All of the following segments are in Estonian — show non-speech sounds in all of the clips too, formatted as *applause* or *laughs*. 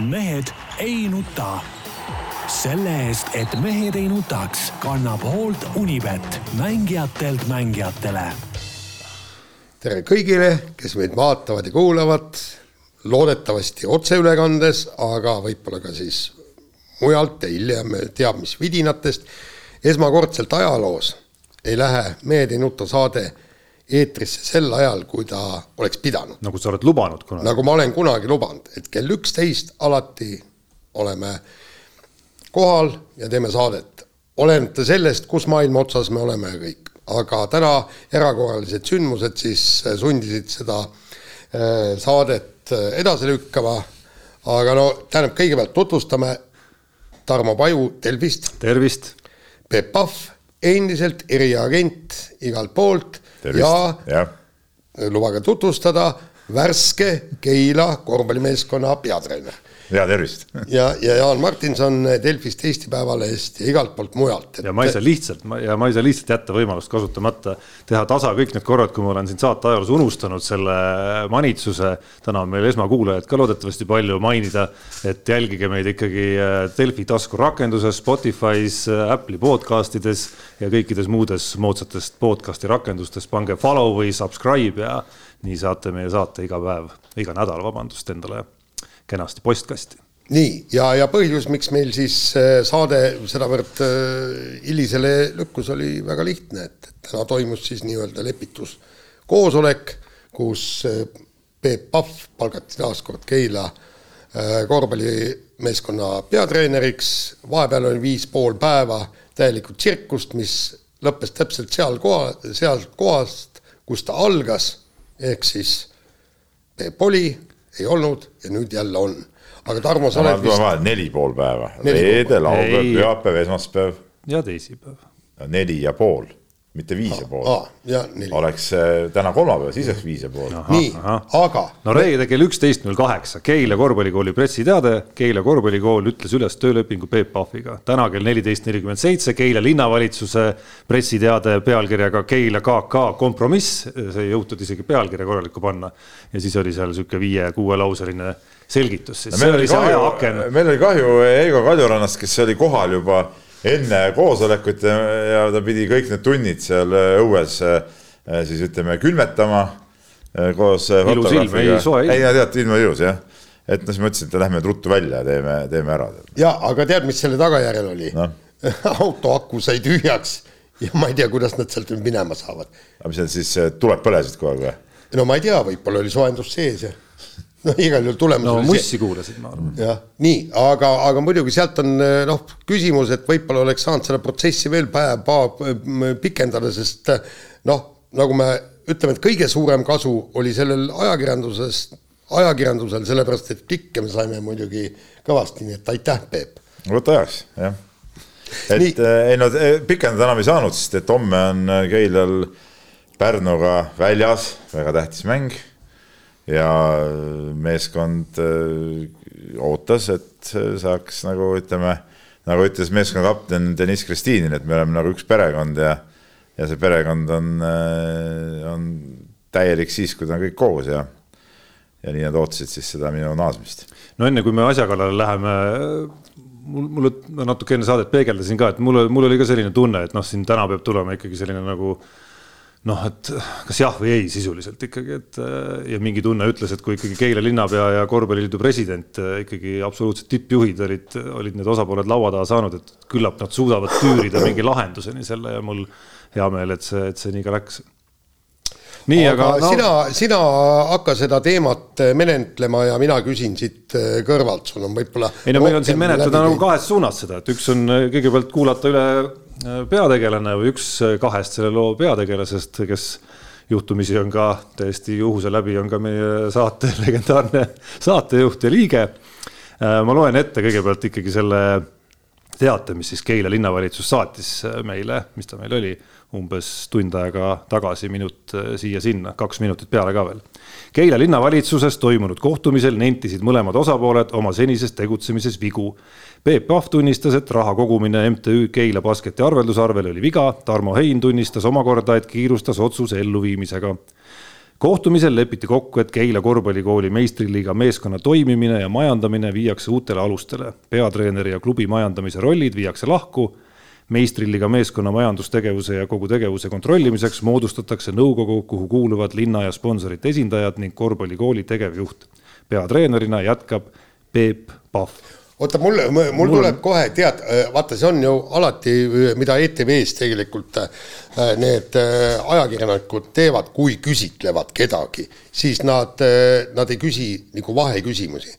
mehed ei nuta. selle eest, et mehed ei nutaks, kannab hoolt Unibet, mängijatelt mängijatele. tere kõigile, kes meid vaatavad ja kuulavad. loodetavasti otseülekandes, aga võib-olla ka siis mujalt ja hiljem teab mis vidinatest. esmakordselt ajaloos ei lähe Mehed ei nuta saade eetrisse sel ajal, kui ta oleks pidanud. nagu sa oled lubanud kunagi. nagu ma olen kunagi lubanud, et kell üksteist alati oleme kohal ja teeme saadet. olenemata sellest, kus maailma otsas me oleme ja kõik. aga täna erakorralised sündmused siis sundisid seda äh, saadet äh, edasi lükkama. aga no tähendab, kõigepealt tutvustame Tarmo Paju Delfist. tervist. Peep Pahv, endiselt eriagent igalt poolt ja, ja lubage tutvustada värske Keila korvpallimeeskonna peatreener. Ja tervist. Ja, ja Jaan Martinson Delfist, Eesti Päevalehest ja igalt poolt mujalt. Et.... ja ma ei saa lihtsalt, ja ma ei saa lihtsalt jätta võimalust kasutamata, teha tasa kõik need korrad, kui ma olen siin saate ajaloos unustanud selle manitsuse. täna on meil esmakuulajaid ka loodetavasti palju mainida, et jälgige meid ikkagi äh, Delfi taskurakenduses, Spotify's, äh, Apple'i podcast ides ja kõikides muudes moodsatest podcast'i rakendustes, pange follow või subscribe ja nii saate meie saate iga päev, iga nädal, vabandust, endale kenasti postkasti. nii, ja, ja põhjus, miks meil siis äh, saade sedavõrd äh, hilisele lükkus, oli väga lihtne, et täna toimus siis nii-öelda lepituskoosolek, kus äh, Peep Pahv palgati taas kord Keila korvpallimeeskonna peatreeneriks, vahepeal oli viis pool päeva täielikku tsirkust, mis lõppes täpselt seal koha, sealt kohast, kus ta algas, ehk siis Peep oli ei olnud ja nüüd jälle on. aga Tarmo, sa oled vist. neli pool päeva, reede, laupäev, pühapäev, esmaspäev. ja teisipäev. neli ja pool mitte viis ja pool. oleks äh, täna kolmapäev, siis oleks viis ja pool. nii, aga. no reede kell üksteist null kaheksa, Keila korvpallikooli pressiteade. Keila korvpallikool ütles üles töölepingu Peep Pahviga. täna kell neliteist nelikümmend seitse Keila linnavalitsuse pressiteade pealkirjaga Keila KK kompromiss. see ei jõutud isegi pealkirja korralikku panna. ja siis oli seal sihuke viie-kuuelauseline selgitus, siis see oli see ajaaken. meil oli kahju Eigo Kaljurannast, kes oli kohal juba enne koosolekut ja, ja ta pidi kõik need tunnid seal äh, õues äh, siis ütleme külmetama äh, koos ilus ilm, ei soe ilm. ei, tead, ilm oli ilus jah. et noh, siis mõtlesin, et lähme ruttu välja ja teeme, teeme ära. ja, aga tead, mis selle tagajärjel oli no.? *laughs* auto aku sai tühjaks ja ma ei tea, kuidas nad sealt nüüd minema saavad. aga mis need siis, tuled põlesid kogu aeg või? no ma ei tea, võib-olla oli soojendus sees ja no igal juhul tulemus no mussi kuulasid, ma arvan. jah, nii, aga, aga muidugi sealt on noh, küsimus, et võib-olla oleks saanud seda protsessi veel päev, paar pikendada, sest noh, nagu me ütleme, et kõige suurem kasu oli sellel ajakirjanduses, ajakirjandusel, sellepärast et klikke me saime muidugi kõvasti, nii et aitäh, Peep. võta heaks, jah. et nii. Eh, ei no eh, pikendada enam ei saanud, sest et homme on Keilal Pärnuga väljas väga tähtis mäng ja meeskond äh, ootas, et saaks nagu ütleme, nagu ütles meeskonna kapten Deniss Kristiin, et me oleme nagu üks perekond ja ja see perekond on, äh, on täielik siis, kui ta on kõik koos ja ja nii nad ootasid siis seda minu naasmist. no enne kui me asja kallale läheme, mul, mulle natuke enne saadet peegeldasin ka, et mul, mul oli ka selline tunne, et noh, siin täna peab tulema ikkagi selline nagu äh, noh, et kas jah või ei sisuliselt ikkagi, et äh, ja mingi tunne ütles, et kui ikkagi Keila linnapea ja korvpalliliidu president äh, ikkagi absoluutsed tippjuhid olid, olid need osapooled laua taha saanud, et küllap nad suudavad tüürida mingi lahenduseni selle ja mul hea meel, et see, et see nii ka läks. nii, aga, aga no... sina, sina hakka seda teemat menetlema ja mina küsin siit äh, kõrvalt, sul on võib-olla. ei no meil on siin menetleda nagu kahes suunas seda, et üks on kõigepealt kuulata üle peategelane või üks kahest selle loo peategelasest, kes juhtumisi on ka täiesti juhuse läbi, on ka meie saate legendaarne saatejuht ja liige. ma loen ette kõigepealt ikkagi selle teate, mis siis Keila linnavalitsus saatis meile, mis ta meil oli umbes tund aega tagasi, minut äh, siia-sinna, kaks minutit peale ka veel. Keila linnavalitsuses toimunud kohtumisel nentisid mõlemad osapooled oma senises tegutsemises vigu. Peep Pahv tunnistas, et raha kogumine MTÜ Keila Basketi arveldusarvele oli viga, Tarmo Hein tunnistas omakorda, et kiirustas otsuse elluviimisega kohtumisel lepiti kokku, et Keila korvpallikooli meistriliiga meeskonna toimimine ja majandamine viiakse uutele alustele. peatreeneri ja klubi majandamise rollid viiakse lahku. Meistriliiga meeskonna majandustegevuse ja kogu tegevuse kontrollimiseks moodustatakse nõukogu, kuhu kuuluvad linna ja sponsorite esindajad ning korvpallikooli tegevjuht. peatreenerina jätkab Peep Pahv oota, mul, mul, mul tuleb kohe, tead, vaata, see on ju alati, mida ETV-s tegelikult äh, need äh, ajakirjanikud teevad, kui küsitlevad kedagi, siis nad, äh, nad ei küsi nagu vaheküsimusi.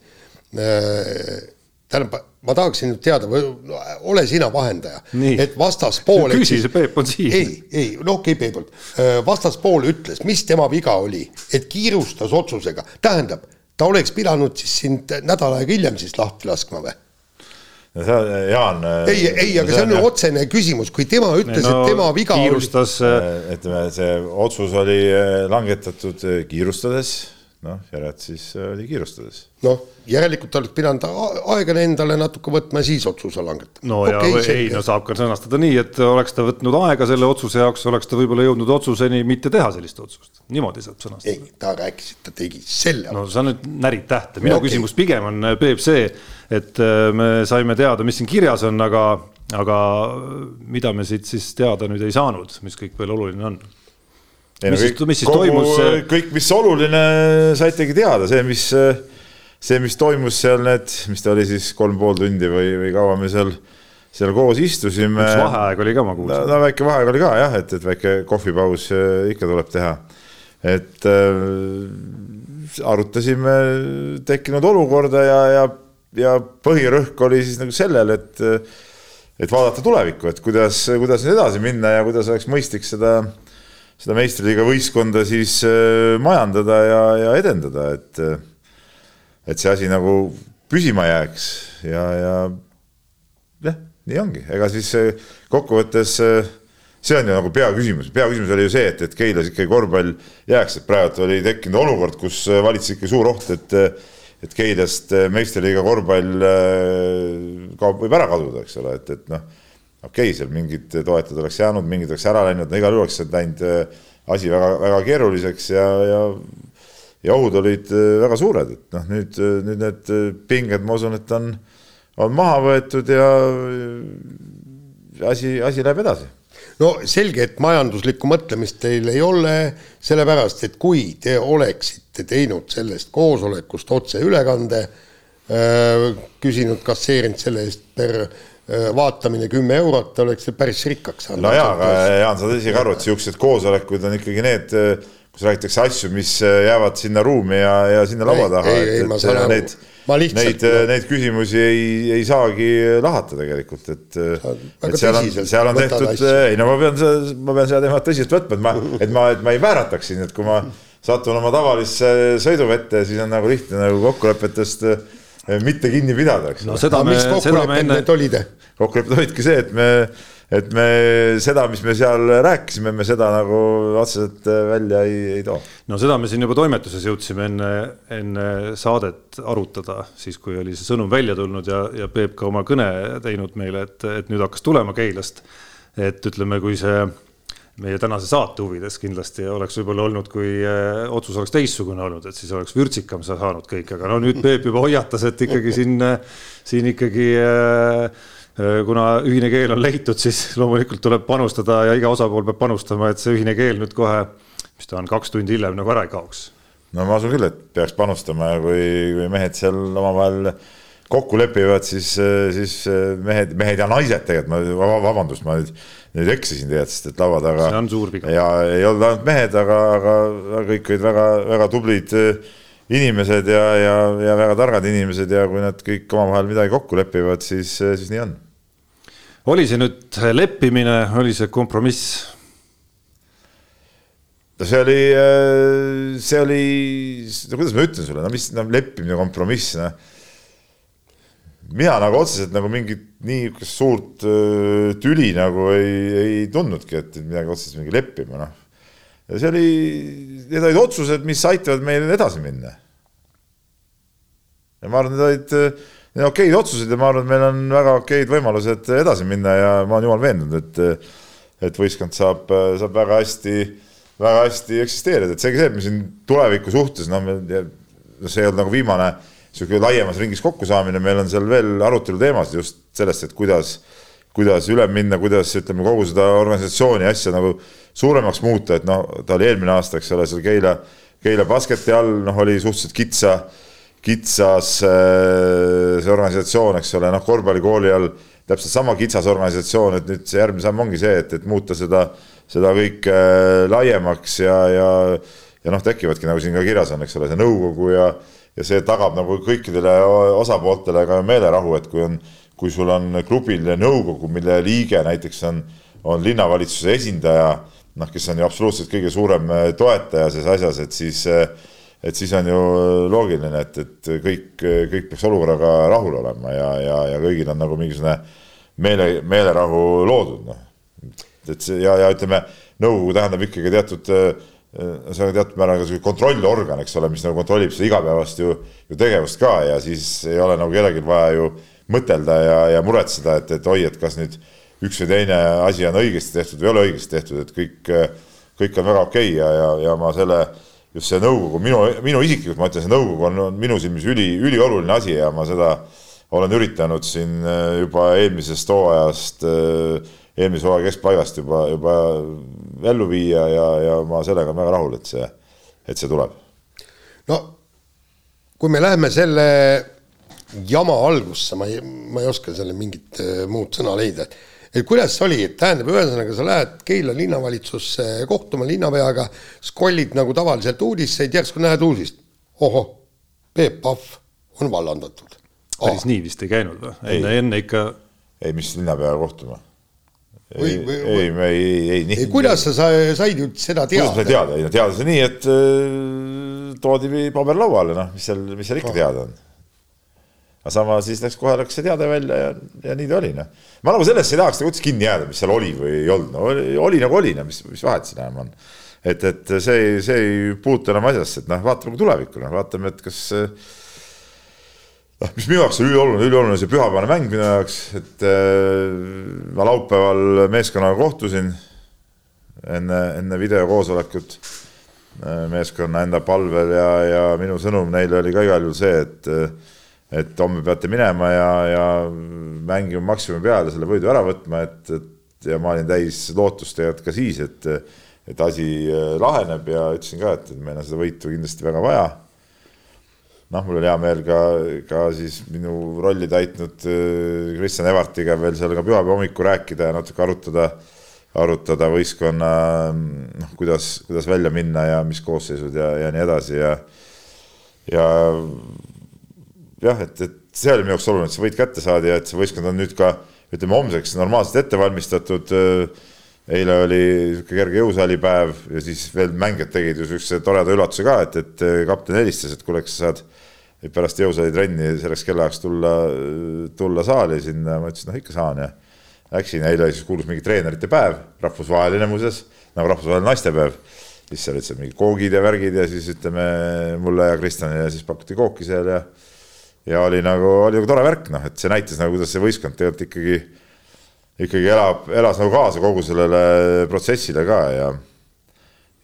tähendab, ma tahaksin nüüd teada, ole sina vahendaja, et vastaspool. küsi, see Peep on siin. ei, ei, no okei okay,, Peep on, vastaspool ütles, mis tema viga oli, et kiirustas otsusega, tähendab ta oleks pidanud siis sind nädal aega hiljem siis lahti laskma või? no see, Jaan. ei, ei, aga see on ju otsene küsimus, kui tema ütles no,, et tema viga kiirustas, oli. Äh, ütleme, see otsus oli äh, langetatud äh, kiirustades, noh, järelikult siis oli kiirustades. noh, järelikult oleks pidanud aega endale natuke võtma ja siis otsuse langetama. no okay, ja ei, no saab ka sõnastada nii, et oleks ta võtnud aega selle otsuse jaoks, oleks ta võib-olla jõudnud otsuseni mitte teha sellist otsust, niimoodi saab sõnastada. ei, ta rääkis, et ta tegi selle. no sa nüüd närid tähte, minu okay. küsimus pigem on, Peep, see et äh, me saime teada, mis siin kirjas on, aga, aga mida me siit siis teada nüüd ei saanud, mis kõik veel oluline on? Ei no kõik, kogu, toimus? kõik, mis oluline, saitegi teada, see, mis, see, mis toimus seal need, mis ta oli siis kolm pool tundi või, või kaua me seal, seal koos istusime. üks vaheaeg oli ka, ma kuulsin. no väike vaheaeg oli ka jah, et, et väike kohvipaus äh, ikka tuleb teha. et äh, arutasime tekkinud olukorda ja, ja ja põhirõhk oli siis nagu sellel, et, et vaadata tulevikku, et kuidas, kuidas nüüd edasi minna ja kuidas oleks mõistlik seda, seda meistriliiga võistkonda siis äh, majandada ja, ja edendada, et, et see asi nagu püsima jääks ja, ja jah, nii ongi, ega siis kokkuvõttes see on ju nagu peaküsimus, peaküsimus oli ju see, et, et Keilas ikkagi korvpall jääks, et praegu oli tekkinud olukord, kus valitses ikka suur oht, et et Keilast äh, meistriliiga korvpall äh, kaob, võib ära kaduda, eks ole, et, et noh, okei okay,, seal mingid toetajad oleks jäänud, mingid oleks ära läinud, no igal juhul oleks läinud äh, asi väga, väga keeruliseks ja, ja ja ohud olid väga suured, et noh, nüüd, nüüd need pinged, ma usun, et on, on maha võetud ja asi, asi läheb edasi. No selge, et majanduslikku mõtlemist teil ei ole, sellepärast et kui te oleksite teinud sellest koosolekust otseülekande, äh, küsinud, kasseerinud selle eest per äh, vaatamine kümme eurot, te oleksite päris rikkaks saanud. no jaa, aga Jaan, sa saad isegi aru, et niisugused koosolekud on ikkagi need, kus räägitakse asju, mis jäävad sinna ruumi ja, ja sinna laua taha. ei, ei, ma saan aru Neid, neid küsimusi ei, ei saagi lahata tegelikult, et, seal on, seal on tehtud, ei no ma pean, ma pean seda teemat tõsiselt võtma, et ma, et ma, et ma ei väärataks siin, et kui ma satun oma tavalisse sõiduvette, siis on nagu lihtne nagu kokkulepetest eh, mitte kinni pidada, eks. no seda me, seda me enne. kokkulepped olidki see, et me et me seda, mis me seal rääkisime, me seda nagu otseselt välja ei, ei too. no seda me siin juba toimetuses jõudsime enne, enne saadet arutada, siis kui oli see sõnum välja tulnud ja, ja Peep ka oma kõne teinud meile, et, et nüüd hakkas tulema Keilast. et ütleme, kui see meie tänase saate huvides kindlasti oleks võib-olla olnud, kui äh, otsus oleks teistsugune olnud, et siis oleks vürtsikam saanud kõik, aga no nüüd Peep juba hoiatas, et ikkagi siin, siin ikkagi äh, Äh, kuna ühine keel on leitud, siis loomulikult tuleb panustada ja iga osapool peab panustama, et see ühine keel nüüd kohe, mis ta on, kaks tundi hiljem nagu ära ei kaoks. no ma usun küll, et peaks panustama ja kui, kui mehed seal omavahel kokku lepivad, siis, siis mehed, mehed ja naised tegelikult, ma vabandust, ma nüüd, nüüd eksisin tegelikult, sest et laua taga. see on suur viga. ja ei olnud ainult mehed, aga, aga kõik olid väga, väga tublid inimesed ja, ja, ja väga targad inimesed ja kui nad kõik omavahel midagi kokku lepivad, siis, siis nii on oli see nüüd leppimine, oli see kompromiss? no see oli, see oli, no kuidas ma ütlen sulle, no mis no, leppimine, kompromiss, noh. Mina nagu otseselt nagu mingit niisugust suurt äh, tüli nagu ei, ei tundnudki, et midagi otseselt mingi leppima, noh. ja see oli, need olid otsused, mis aitavad meil edasi minna. ja ma arvan, need olid äh, okeid otsused ja ma arvan, et meil on väga okeid võimalused edasi minna ja ma olen jumal veendunud, et et võistkond saab, saab väga hästi väga hästi eksisteerida, et seegi see, et me siin tuleviku suhtes, noh, see ei olnud nagu viimane niisugune laiemas ringis kokkusaamine, meil on seal veel arutelu teemasid just sellest, et kuidas, kuidas üle minna, kuidas ütleme, kogu seda organisatsiooni asja nagu suuremaks muuta, et noh, ta oli eelmine aasta, eks ole, seal Keila, Keila basketi all, noh, oli suhteliselt kitsa, kitsas äh, see organisatsioon, eks ole, noh, korvpallikooli all täpselt sama kitsas organisatsioon, et nüüd see järgmine samm ongi see, et, et muuta seda, seda kõike äh, laiemaks ja, ja ja noh, tekivadki nagu siin ka kirjas on, eks ole, see nõukogu ja ja see tagab nagu kõikidele osapooltele ka meelerahu, et kui on, kui sul on klubil nõukogu, mille liige näiteks on, on linnavalitsuse esindaja, noh, kes on ju absoluutselt kõige suurem äh, toetaja selles asjas, et siis et siis on ju loogiline, et, et kõik, kõik peaks olukorraga rahul olema ja, ja, ja kõigil on nagu mingisugune meele, meelerahu loodud, noh. et see ja, ja ütleme, nõukogu tähendab ikkagi teatud see on teatud määral ka kontrollorgan, eks ole, mis nagu kontrollib seda igapäevast ju, ju tegevust ka ja siis ei ole nagu kellelgi vaja ju mõtelda ja, ja muretseda, et, et oi, et kas nüüd üks või teine asi on õigesti tehtud või ei ole õigesti tehtud, et kõik, kõik on väga okei okay ja, ja, ja ma selle, just see nõukogu, minu, minu isiklikult ma ütlen, see nõukogu on, on minu silmis üli, ülioluline asi ja ma seda olen üritanud siin juba eelmisest hooajast äh, eelmise hooaja keskpaigast juba, juba ellu viia ja, ja ma sellega olen väga rahul, et see, et see tuleb. no kui me läheme selle jama algusse, ma ei, ma ei oska selle mingit äh, muud sõna leida, et et kuidas see oli, tähendab, ühesõnaga sa lähed Keila linnavalitsusse kohtuma linnapeaga, skollid nagu tavaliselt uudiseid, järsku näed uudist. ohoh, Peep Pahv on vallandatud. Päris nii vist ei käinud või? enne, enne ikka. ei, mis linnapeaga kohtuma ei, ei, me ei, ei, ei, nii. kuidas sa said ju seda teada? kuidas ma teada, ei no teada see nii, et äh, toodi paber lauale, noh, mis seal, mis seal ikka teada on. aga sama siis läks kohe läks see teade välja ja, ja nii ta oli, noh. ma nagu sellesse ei tahaks nagu üldse kinni jääda, mis seal oli või ei olnud, no oli, oli nagu oli, no mis, mis vahet siin enam on. et, et see, see ei puutu enam asjasse, et noh, vaatame tulevikku, noh, vaatame, et kas äh, noh, mis minu jaoks on ülioluline, ülioluline see pühapäevane mäng minu jaoks, et äh, ma laupäeval meeskonnaga kohtusin enne, enne videokoosolekut äh, meeskonna enda palvel ja, ja minu sõnum neile oli ka igal juhul see, et et homme peate minema ja, ja mängima maksimumi peale, selle võidu ära võtma, et, et ja ma olin täis lootust tegelikult ka siis, et et asi äh, laheneb ja ütlesin ka, et, et meil on seda võitu kindlasti väga vaja noh, mul oli hea meel ka, ka siis minu rolli täitnud äh, Kristjan Evartiga veel seal ka pühapäeva hommikul rääkida ja natuke arutada, arutada võistkonna noh, kuidas, kuidas välja minna ja mis koosseisud ja, ja nii edasi ja ja jah, et, et see oli minu jaoks oluline, et see võit kätte saadi ja et see võistkond on nüüd ka ütleme homseks normaalselt ette valmistatud äh, eile oli niisugune kerge jõusaalipäev ja siis veel mängijad tegid ju niisuguse toreda üllatuse ka, et, et kapten helistas, et kuule, kas sa saad pärast jõusaali trenni selleks kellaajaks tulla, tulla saali sinna, ma ütlesin, noh ikka saan ja läksin, eile siis kuulus mingi treenerite päev, rahvusvaheline muuseas, nagu rahvusvaheline naistepäev. siis seal seal mingid koogid ja värgid ja siis ütleme mulle ja Kristjanile siis pakuti kooki seal ja ja oli nagu, oli nagu tore värk, noh, et see näitas nagu, kuidas see võistkond tegelikult ikkagi ikkagi elab, elas nagu kaasa kogu sellele protsessile ka ja,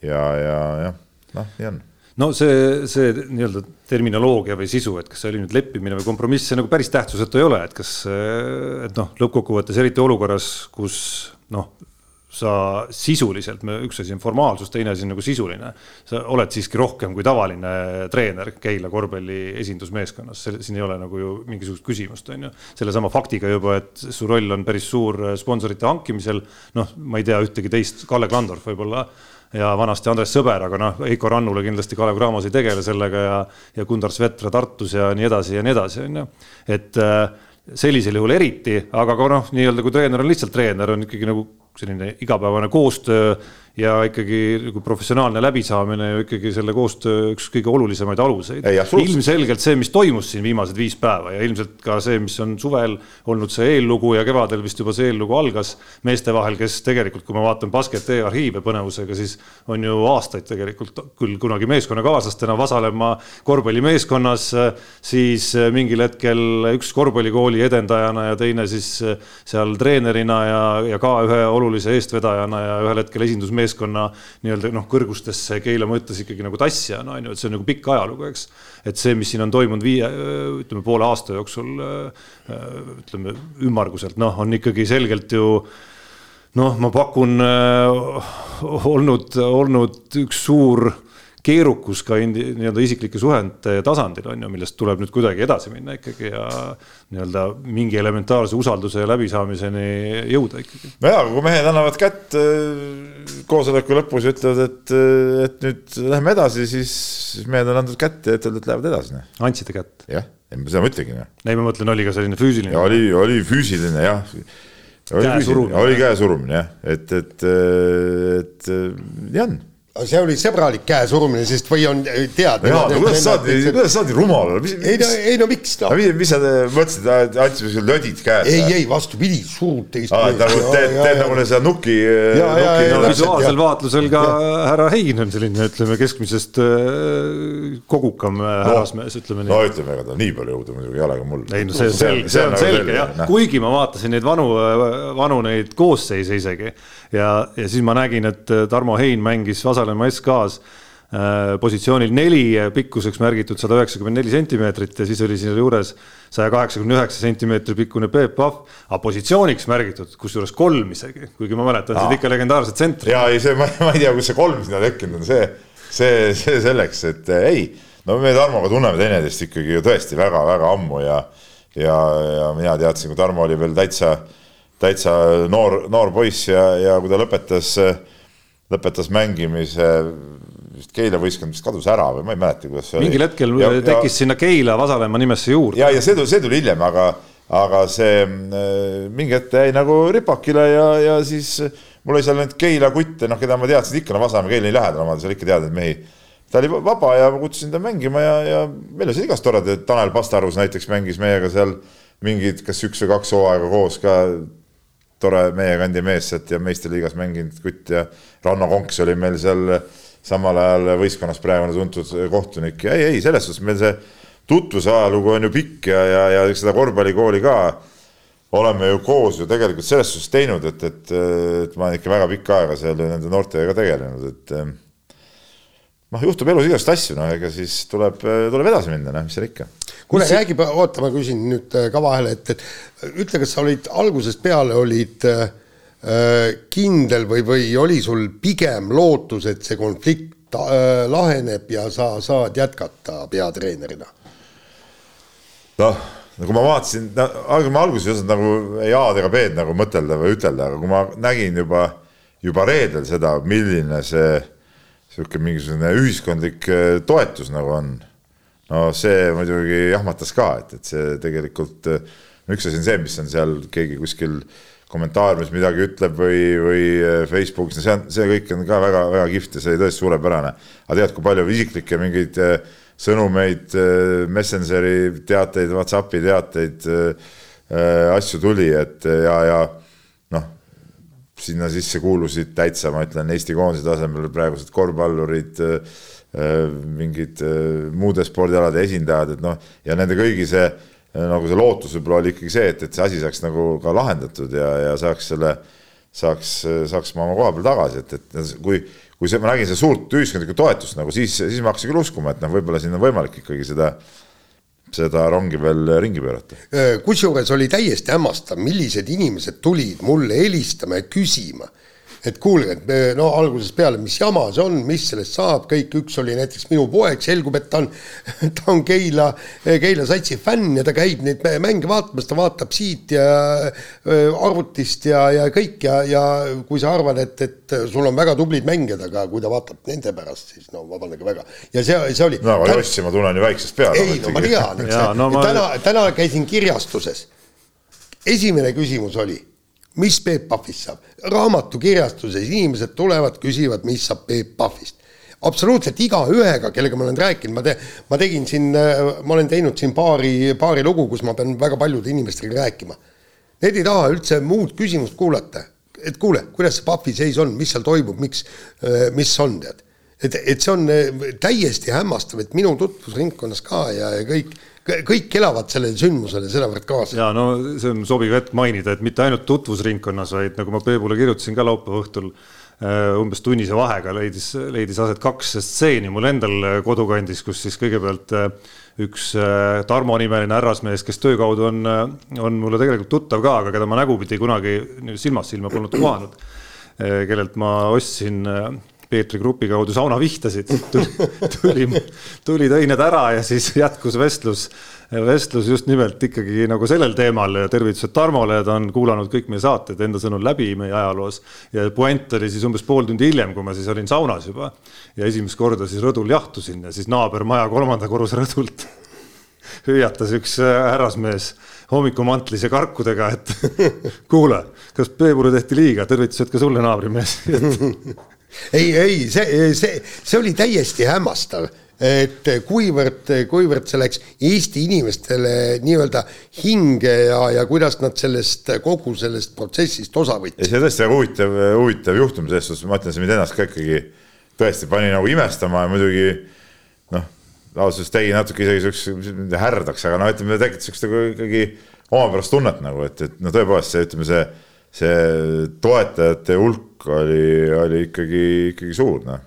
ja, ja jah, noh, nii on. No see, see nii-öelda terminoloogia või sisu, et kas see oli nüüd leppimine või kompromiss, see nagu päris tähtsusetu ei ole, et kas, et noh, lõppkokkuvõttes eriti olukorras, kus noh, sa sisuliselt, üks asi on formaalsus, teine asi on nagu sisuline. sa oled siiski rohkem kui tavaline treener Keila korvpalli esindusmeeskonnas, siin ei ole nagu ju mingisugust küsimust, on ju. sellesama faktiga juba, et su roll on päris suur sponsorite hankimisel, noh, ma ei tea ühtegi teist, Kalle Klandorf võib-olla ja vanasti Andres Sõber, aga noh, Heiko Rannula kindlasti Kalev Cramos ei tegele sellega ja, ja Gundar Svetra Tartus ja nii edasi ja nii edasi, on ju. et äh, sellisel juhul eriti, aga ka noh, nii-öelda kui treener on lihtsalt treener, on ikkagi nagu selline igapäevane koostöö ja ikkagi nagu professionaalne läbisaamine ju ikkagi selle koostöö üks kõige olulisemaid aluseid. ilmselgelt see, mis toimus siin viimased viis päeva ja ilmselt ka see, mis on suvel olnud see eellugu ja kevadel vist juba see eellugu algas meeste vahel, kes tegelikult, kui ma vaatan Basket.ee arhiive põnevusega, siis on ju aastaid tegelikult küll kunagi meeskonnakaaslastena Vasalemma korvpallimeeskonnas, siis mingil hetkel üks korvpallikooli edendajana ja teine siis seal treenerina ja, ja ka ühe olulise eestvedajana ja ühel hetkel esindusmeeskonna nii-öelda noh, kõrgustesse Keila mõttes ikkagi nagu tassijana on ju, et see on nagu pikk ajalugu, eks. et see, mis siin on toimunud viie, ütleme poole aasta jooksul ütleme ümmarguselt noh, on ikkagi selgelt ju noh, ma pakun olnud, olnud üks suur keerukus ka nii-öelda isiklike suhete tasandil on ju, millest tuleb nüüd kuidagi edasi minna ikkagi ja nii-öelda mingi elementaarse usalduse ja läbisaamiseni jõuda ikkagi. no jaa, kui mehed annavad kätt äh, koosoleku lõpus ja ütlevad, et, äh, et nüüd lähme edasi, siis mehed on andnud kätt ja ütlevad, et lähevad edasi. Noh. andsite kätt? jah, seda ma ütlengi. Noh. ei, ma mõtlen, oli ka selline füüsiline. oli, oli füüsiline jah oli käe surumine. oli käe surumine jah, et, et, et, et nii on see oli sõbralik käesurumine, sest või on tead. jaa, no kuidas saad nii, kuidas saad nii rumal olla? ei no, ei no miks noh. mis, mis sa mõtlesid, andsime sulle lödid käest? ei, ei vastupidi, surud teist. nagu teed, teed nagu seda nuki. no visuaalsel vaatlusel ka härra Hein on selline, ütleme keskmisest äh, kogukam äh, härrasmees, ütleme nii. no ütleme, ega tal nii palju jõudu muidugi ei ole ka mul. ei no see on selge, see on nagu selge jah, kuigi ma vaatasin neid vanu, vanu neid koosseise isegi ja, ja siis ma nägin, et Tarmo Hein mängis Vasa Saarema SK-s äh, positsioonil neli, pikkuseks märgitud sada üheksakümmend neli sentimeetrit ja siis oli siin juures saja kaheksakümne üheksa sentimeetri pikkune Peep Pahv, aga positsiooniks märgitud, kusjuures kolm isegi, kuigi ma mäletan seda ikka legendaarset tsentri. ja ei, see, ma ei tea, kus see kolm sinna tekkinud on, see, see, see selleks, et äh, ei, no me Tarmoga tunneme teineteist ikkagi ju tõesti väga-väga ammu ja, ja, ja mina teadsin, kui Tarmo oli veel täitsa, täitsa noor, noor poiss ja, ja kui ta lõpetas lõpetas mängimise, vist Keila võistkond vist kadus ära või ma ei mäleta, kuidas see oli. mingil hetkel ja, tekkis ja, sinna Keila Vasalemma nimesse juurde. ja, ja see tuli, see tuli hiljem, aga, aga see mingi hetk jäi nagu ripakile ja, ja siis mul oli seal neid Keila kutte, noh, keda ma teadsin ikka, no Vasalemma Keila nii lähedal, ma seal ikka teadnud mehi. ta oli vaba ja ma kutsusin ta mängima ja, ja meil olid igast toredad, Tanel Pastarus näiteks mängis meiega seal mingid, kas üks või kaks hooaega koos ka tore meie kandi mees sealt ja meistriliigas mänginud kutt ja Ranno Konks oli meil seal samal ajal võistkonnas praegune tuntud kohtunik ja ei, ei selles suhtes meil see tutvuse ajalugu on ju pikk ja, ja, ja seda korvpallikooli ka oleme ju koos ju tegelikult selles suhtes teinud, et, et, et ma olen ikka väga pikka aega seal nende noortega tegelenud, et noh, juhtub elus igast asju, noh, ega siis tuleb, tuleb edasi minna, noh, mis seal ikka. Kuule, räägi, oota, ma küsin nüüd äh, ka vahele, et, et ütle, kas sa olid algusest peale olid äh, kindel või, või oli sul pigem lootus, et see konflikt äh, laheneb ja sa saad jätkata peatreenerina? noh, no kui ma vaatasin ma alguses ei osanud nagu ei A-d ega B-d nagu mõtelda või ütelda, aga kui ma nägin juba, juba reedel seda, milline see niisugune mingisugune ühiskondlik äh, toetus nagu on. No see muidugi jahmatas ka, et, et see tegelikult, no üks asi on see, mis on seal keegi kuskil kommentaariumis midagi ütleb või, või äh, Facebookis, see on, see kõik on ka väga-väga kihvt ja see oli tõesti suurepärane. aga tead, kui palju isiklikke mingeid äh, sõnumeid, Messengeri teateid, Whatsappi teateid, asju tuli, et ja, ja sinna sisse kuulusid täitsa, ma ütlen, Eesti koondise tasemel praegused korvpallurid, äh, mingid äh, muude spordialade esindajad, et noh, ja nende kõigi see nagu see lootus võib-olla oli ikkagi see, et, et see asi saaks nagu ka lahendatud ja, ja saaks selle, saaks, saaks ma oma koha peal tagasi, et, et kui, kui see, ma nägin seda suurt ühiskondlikku toetust nagu siis, siis ma hakkasin küll uskuma, et noh, võib-olla siin on võimalik ikkagi seda seda rongi veel ringi pöörata. kusjuures oli täiesti hämmastav, millised inimesed tulid mulle helistama ja küsima et kuulge, et me no algusest peale, mis jama see on, mis sellest saab, kõik, üks oli näiteks minu poeg, selgub, et ta on, *laughs* ta on Keila, Keila satsi fänn ja ta käib neid mänge vaatamas, ta vaatab siit ja arvutist ja, ja kõik ja, ja kui sa arvad, et, et sul on väga tublid mängijad, aga kui ta vaatab nende pärast, siis no vabandage väga. ja see, see oli. no aga Jossi ma tunnen ju väiksest peale. ei, no ma tean, eks. No, ma... täna, täna käisin kirjastuses. esimene küsimus oli mis Peep Pahvist saab? raamatukirjastuses inimesed tulevad, küsivad, mis saab Peep Pahvist. absoluutselt igaühega, kellega ma olen rääkinud, ma te-, ma tegin siin, ma olen teinud siin paari, paari lugu, kus ma pean väga paljude inimestega rääkima. Need ei taha üldse muud küsimust kuulata, et kuule, kuidas see Pahvi seis on, mis seal toimub, miks, mis on, tead. et, et see on täiesti hämmastav, et minu tutvusringkonnas ka ja, ja kõik kõik elavad sellele sündmusele sedavõrd kaasa. ja no see on sobiv hetk mainida, et mitte ainult tutvusringkonnas, vaid nagu ma Peebule kirjutasin ka laupäeva õhtul äh, umbes tunnise vahega leidis, leidis aset kaks stseeni mul endal kodukandis, kus siis kõigepealt äh, üks Tarmo nimeline härrasmees, kes töö kaudu on, on mulle tegelikult tuttav ka, aga keda ma nägupidi kunagi silmast silma polnud kohanud, kellelt ma ostsin Peetri Grupi kaudu saunavihtasid, tuli, tuli, tõi need ära ja siis jätkus vestlus, vestlus just nimelt ikkagi nagu sellel teemal tervitused Tarmole, ta on kuulanud kõik meie saated enda sõnul läbi meie ajaloos. ja puänt oli siis umbes pool tundi hiljem, kui ma siis olin saunas juba. Ja esimest korda siis rõdul jahtusin ja siis naabermaja kolmanda korruse rõdult *laughs* hüüatas üks härrasmees hommikumantlis ja karkudega, et *laughs* kuule, kas Peebule tehti liiga, tervitused ka sulle, naabrimees *laughs* ei, ei see, see, see oli täiesti hämmastav, et kuivõrd, kuivõrd see läks Eesti inimestele nii-öelda hinge ja, ja kuidas nad sellest, kogu sellest protsessist osa võtsid. see tõesti väga huvitav, huvitav juhtum selles suhtes, ma ütlen, see mind ennast ka ikkagi tõesti pani nagu imestama ja muidugi noh, ausalt öeldes tegi natuke isegi siukse härdaks, aga noh, ütleme tekitas siukest nagu ikkagi omapärast tunnet nagu, et, et no tõepoolest see, ütleme see, see toetajate hulk oli, oli ikkagi, ikkagi suur, noh.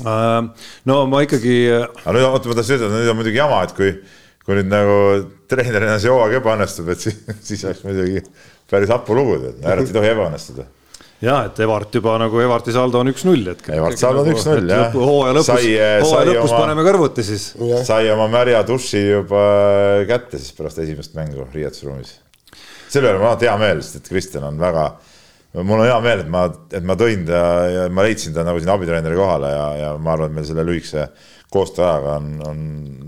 Äh, no ma ikkagi. aga nüüd, oota, ma tahtsin ütelda, nüüd on muidugi jama, et kui, kui nüüd nagu treenerina see hooaeg ebaõnnestub, et siis, *laughs* siis oleks muidugi päris hapu lugu, et naerat ei tohi ebaõnnestuda ja et Evart juba nagu Evarti saldo on üks-null hetkel. Evart saldo on nagu, üks-null jah. hooaja lõpus, hooaja lõpus oma, paneme kõrvuti siis. sai oma märja duši juba kätte siis pärast esimest mängu riietusruumis. Selle üle mul on alati hea meel, sest et Kristjan on väga mul on hea meel, et ma, et ma tõin ta ja ma leidsin ta nagu siin abitreeneri kohale ja, ja ma arvan, et meil selle lühikese koostööajaga on, on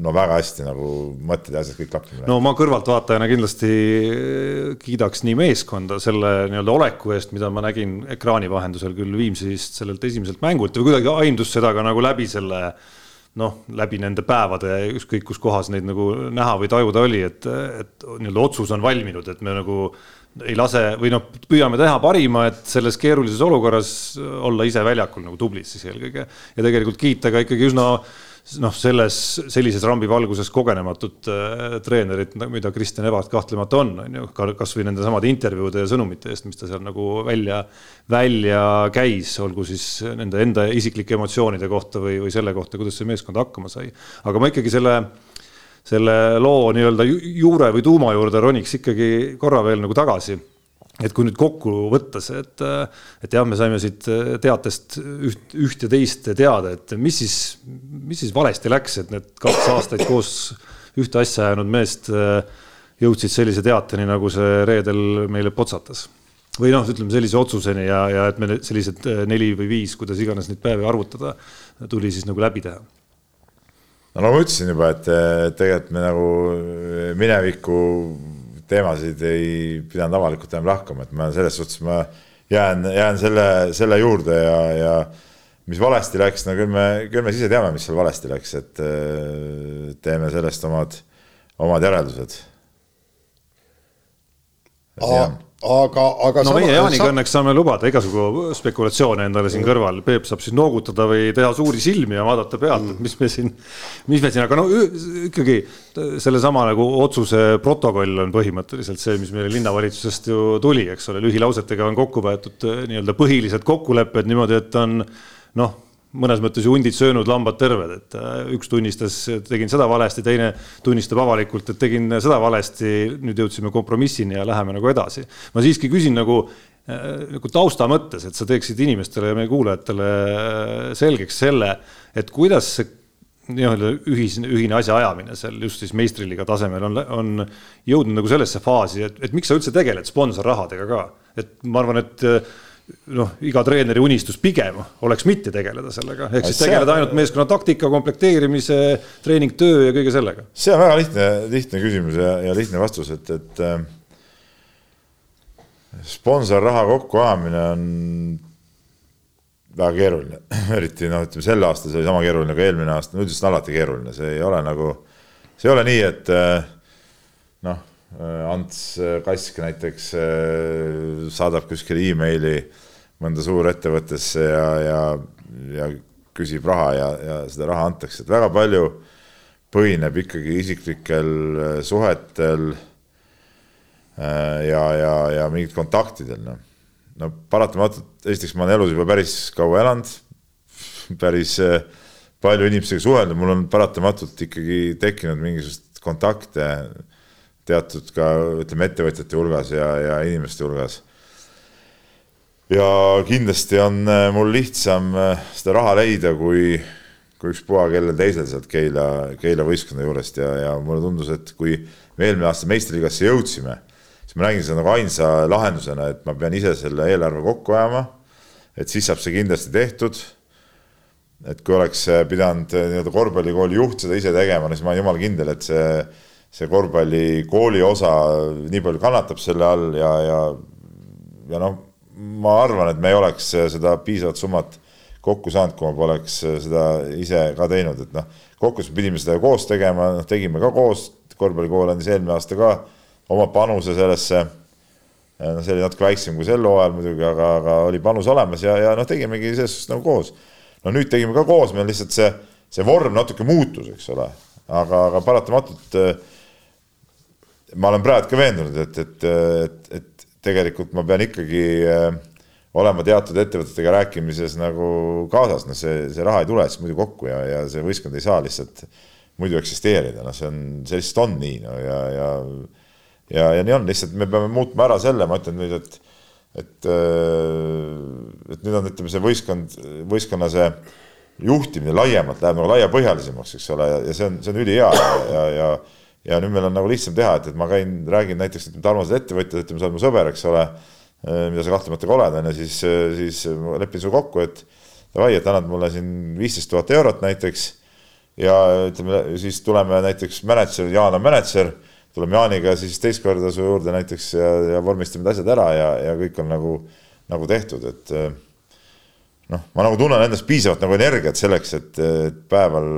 no väga hästi nagu mõtted ja asjad kõik klappinud. no ma kõrvaltvaatajana kindlasti kiidaks nii meeskonda selle nii-öelda oleku eest, mida ma nägin ekraani vahendusel küll Viimsist sellelt esimeselt mängult või kuidagi aimdus seda ka nagu läbi selle noh, läbi nende päevade, ükskõik kus kohas neid nagu näha või tajuda oli, et, et nii-öelda otsus on valminud, et me nagu ei lase või noh, püüame teha parima, et selles keerulises olukorras olla ise väljakul nagu tublid siis eelkõige. Ja tegelikult kiita ka ikkagi üsna noh, selles sellises rambi valguses kogenematut äh, treenerit, mida Kristjan Evart kahtlemata on, on ju, kasvõi nende samade intervjuude ja sõnumite eest, mis ta seal nagu välja, välja käis, olgu siis nende enda isiklike emotsioonide kohta või, või selle kohta, kuidas see meeskond hakkama sai. aga ma ikkagi selle selle loo nii-öelda juure või tuuma juurde roniks ikkagi korra veel nagu tagasi. Et kui nüüd kokku võtta see, et, et jah, me saime siit teatest üht, üht ja teist teada, et mis siis, mis siis valesti läks, et need kaks aastaid koos ühte asja ajanud meest jõudsid sellise teateni, nagu see reedel meile potsatas. Või noh, ütleme sellise otsuseni ja, ja et me sellised neli või viis, kuidas iganes neid päevi arvutada, tuli siis nagu läbi teha. No nagu ma ütlesin juba, et tegelikult me nagu mineviku teemasid ei pidanud avalikult enam lahkama, et ma selles suhtes ma jään, jään selle, selle juurde ja, ja mis valesti läks, no küll me, küll me ise teame, mis seal valesti läks, et teeme sellest omad, omad järeldused. Aga, aga. no sama, meie Jaaniga sa... õnneks saame lubada igasugu spekulatsioone endale siin kõrval, Peep saab siis noogutada või teha suuri silmi ja vaadata pealt, et mis me siin, mis me siin, aga no ikkagi sellesama nagu otsuse protokoll on põhimõtteliselt see, mis meile linnavalitsusest ju tuli, eks ole, lühilausetega on kokku võetud nii-öelda põhilised kokkulepped niimoodi, et on noh mõnes mõttes hundid söönud, lambad terved, et äh, üks tunnistas, tegin seda valesti, teine tunnistab avalikult, et tegin seda valesti. nüüd jõudsime kompromissini ja läheme nagu edasi. ma siiski küsin nagu, äh, nagu tausta mõttes, et sa teeksid inimestele ja meie kuulajatele äh, selgeks selle, et kuidas see nii-öelda ühis, ühine asjaajamine seal just siis meistriliiga tasemel on, on jõudnud nagu sellesse faasi, et, et miks sa üldse tegeled sponsorrahadega ka, et ma arvan, et noh, iga treeneri unistus pigem oleks mitte tegeleda sellega, ehk siis tegeleda ainult meeskonna taktika, komplekteerimise, treeningtöö ja kõige sellega. see on väga lihtne, lihtne küsimus ja, ja lihtne vastus, et, et äh, sponsorraha kokkuajamine on väga keeruline, *laughs* eriti noh, ütleme sel aastal see oli sama keeruline kui eelmine aasta, no üldiselt on alati keeruline, see ei ole nagu, see ei ole nii, et äh, noh Ants Kask näiteks äh, saadab kuskile emaili mõnda suurettevõttesse ja, ja, ja küsib raha ja, ja seda raha antakse, et väga palju, põhineb ikkagi isiklikel suhetel ja, ja, ja mingid kontaktidel, noh. no paratamatult, esiteks ma olen elus juba päris kaua elanud, päris palju inimestega suhelnud, mul on paratamatult ikkagi tekkinud mingisugust kontakte teatud ka ütleme, ettevõtjate hulgas ja, ja inimeste hulgas. ja kindlasti on äh, mul lihtsam äh, seda raha leida, kui, kui ükspuha kellel teisel sealt Keila, Keila võistkonna juurest ja, ja mulle tundus, et kui me eelmine aasta meistriliigasse jõudsime, siis ma nägin seda nagu ainsa lahendusena, et ma pean ise selle eelarve kokku ajama. et siis saab see kindlasti tehtud et kui oleks pidanud äh, nii-öelda korvpallikooli juht seda ise tegema, siis ma olen jumala kindel, et see see korvpallikooli osa nii palju kannatab selle all ja, ja, ja noh, ma arvan, et me ei oleks seda piisavat summat kokku saanud, kui ma poleks seda ise ka teinud, et noh, kokkuvõttes pidime seda koos tegema, noh, tegime ka koos, korvpallikool andis eelmine aasta ka oma panuse sellesse. noh, see oli natuke väiksem kui sel hooajal muidugi, aga, aga oli panus olemas ja, ja noh, tegimegi selles suhtes nagu koos. no nüüd tegime ka koos, meil lihtsalt see, see vorm natuke muutus, eks ole, aga, aga paratamatult äh, ma olen praegu ka veendunud, et, et, et, et tegelikult ma pean ikkagi äh, olema teatud ettevõtetega rääkimises nagu kaasas, noh, see, see raha ei tule siis muidu kokku ja, ja see võistkond ei saa lihtsalt muidu eksisteerida, noh, see on, see lihtsalt on nii, no ja, ja ja, ja nii on, lihtsalt me peame muutma ära selle, ma ütlen nüüd, et et, äh, et nüüd on, ütleme, see võistkond, võistkonna see juhtimine laiemalt läheb nagu laiapõhjalisemaks, eks ole, ja see on, see on ülihea ja, ja, ja ja nüüd meil on nagu lihtsam teha, et, et ma käin, räägin näiteks, ütleme, armsad ettevõtjad, ütleme, sa oled mu sõber, eks ole, eh, mida sa kahtlemata ka oled, on ju, siis, eh, siis ma lepin sinuga kokku, et davai, et annad mulle siin viisteist tuhat eurot näiteks ja ütleme, siis tuleme näiteks mänedžer, Jaan on mänedžer, tuleme Jaaniga siis teist korda su juurde näiteks ja, ja vormistame need asjad ära ja, ja kõik on nagu, nagu tehtud, et eh, noh, ma nagu tunnen endas piisavalt nagu energiat selleks, et, et päeval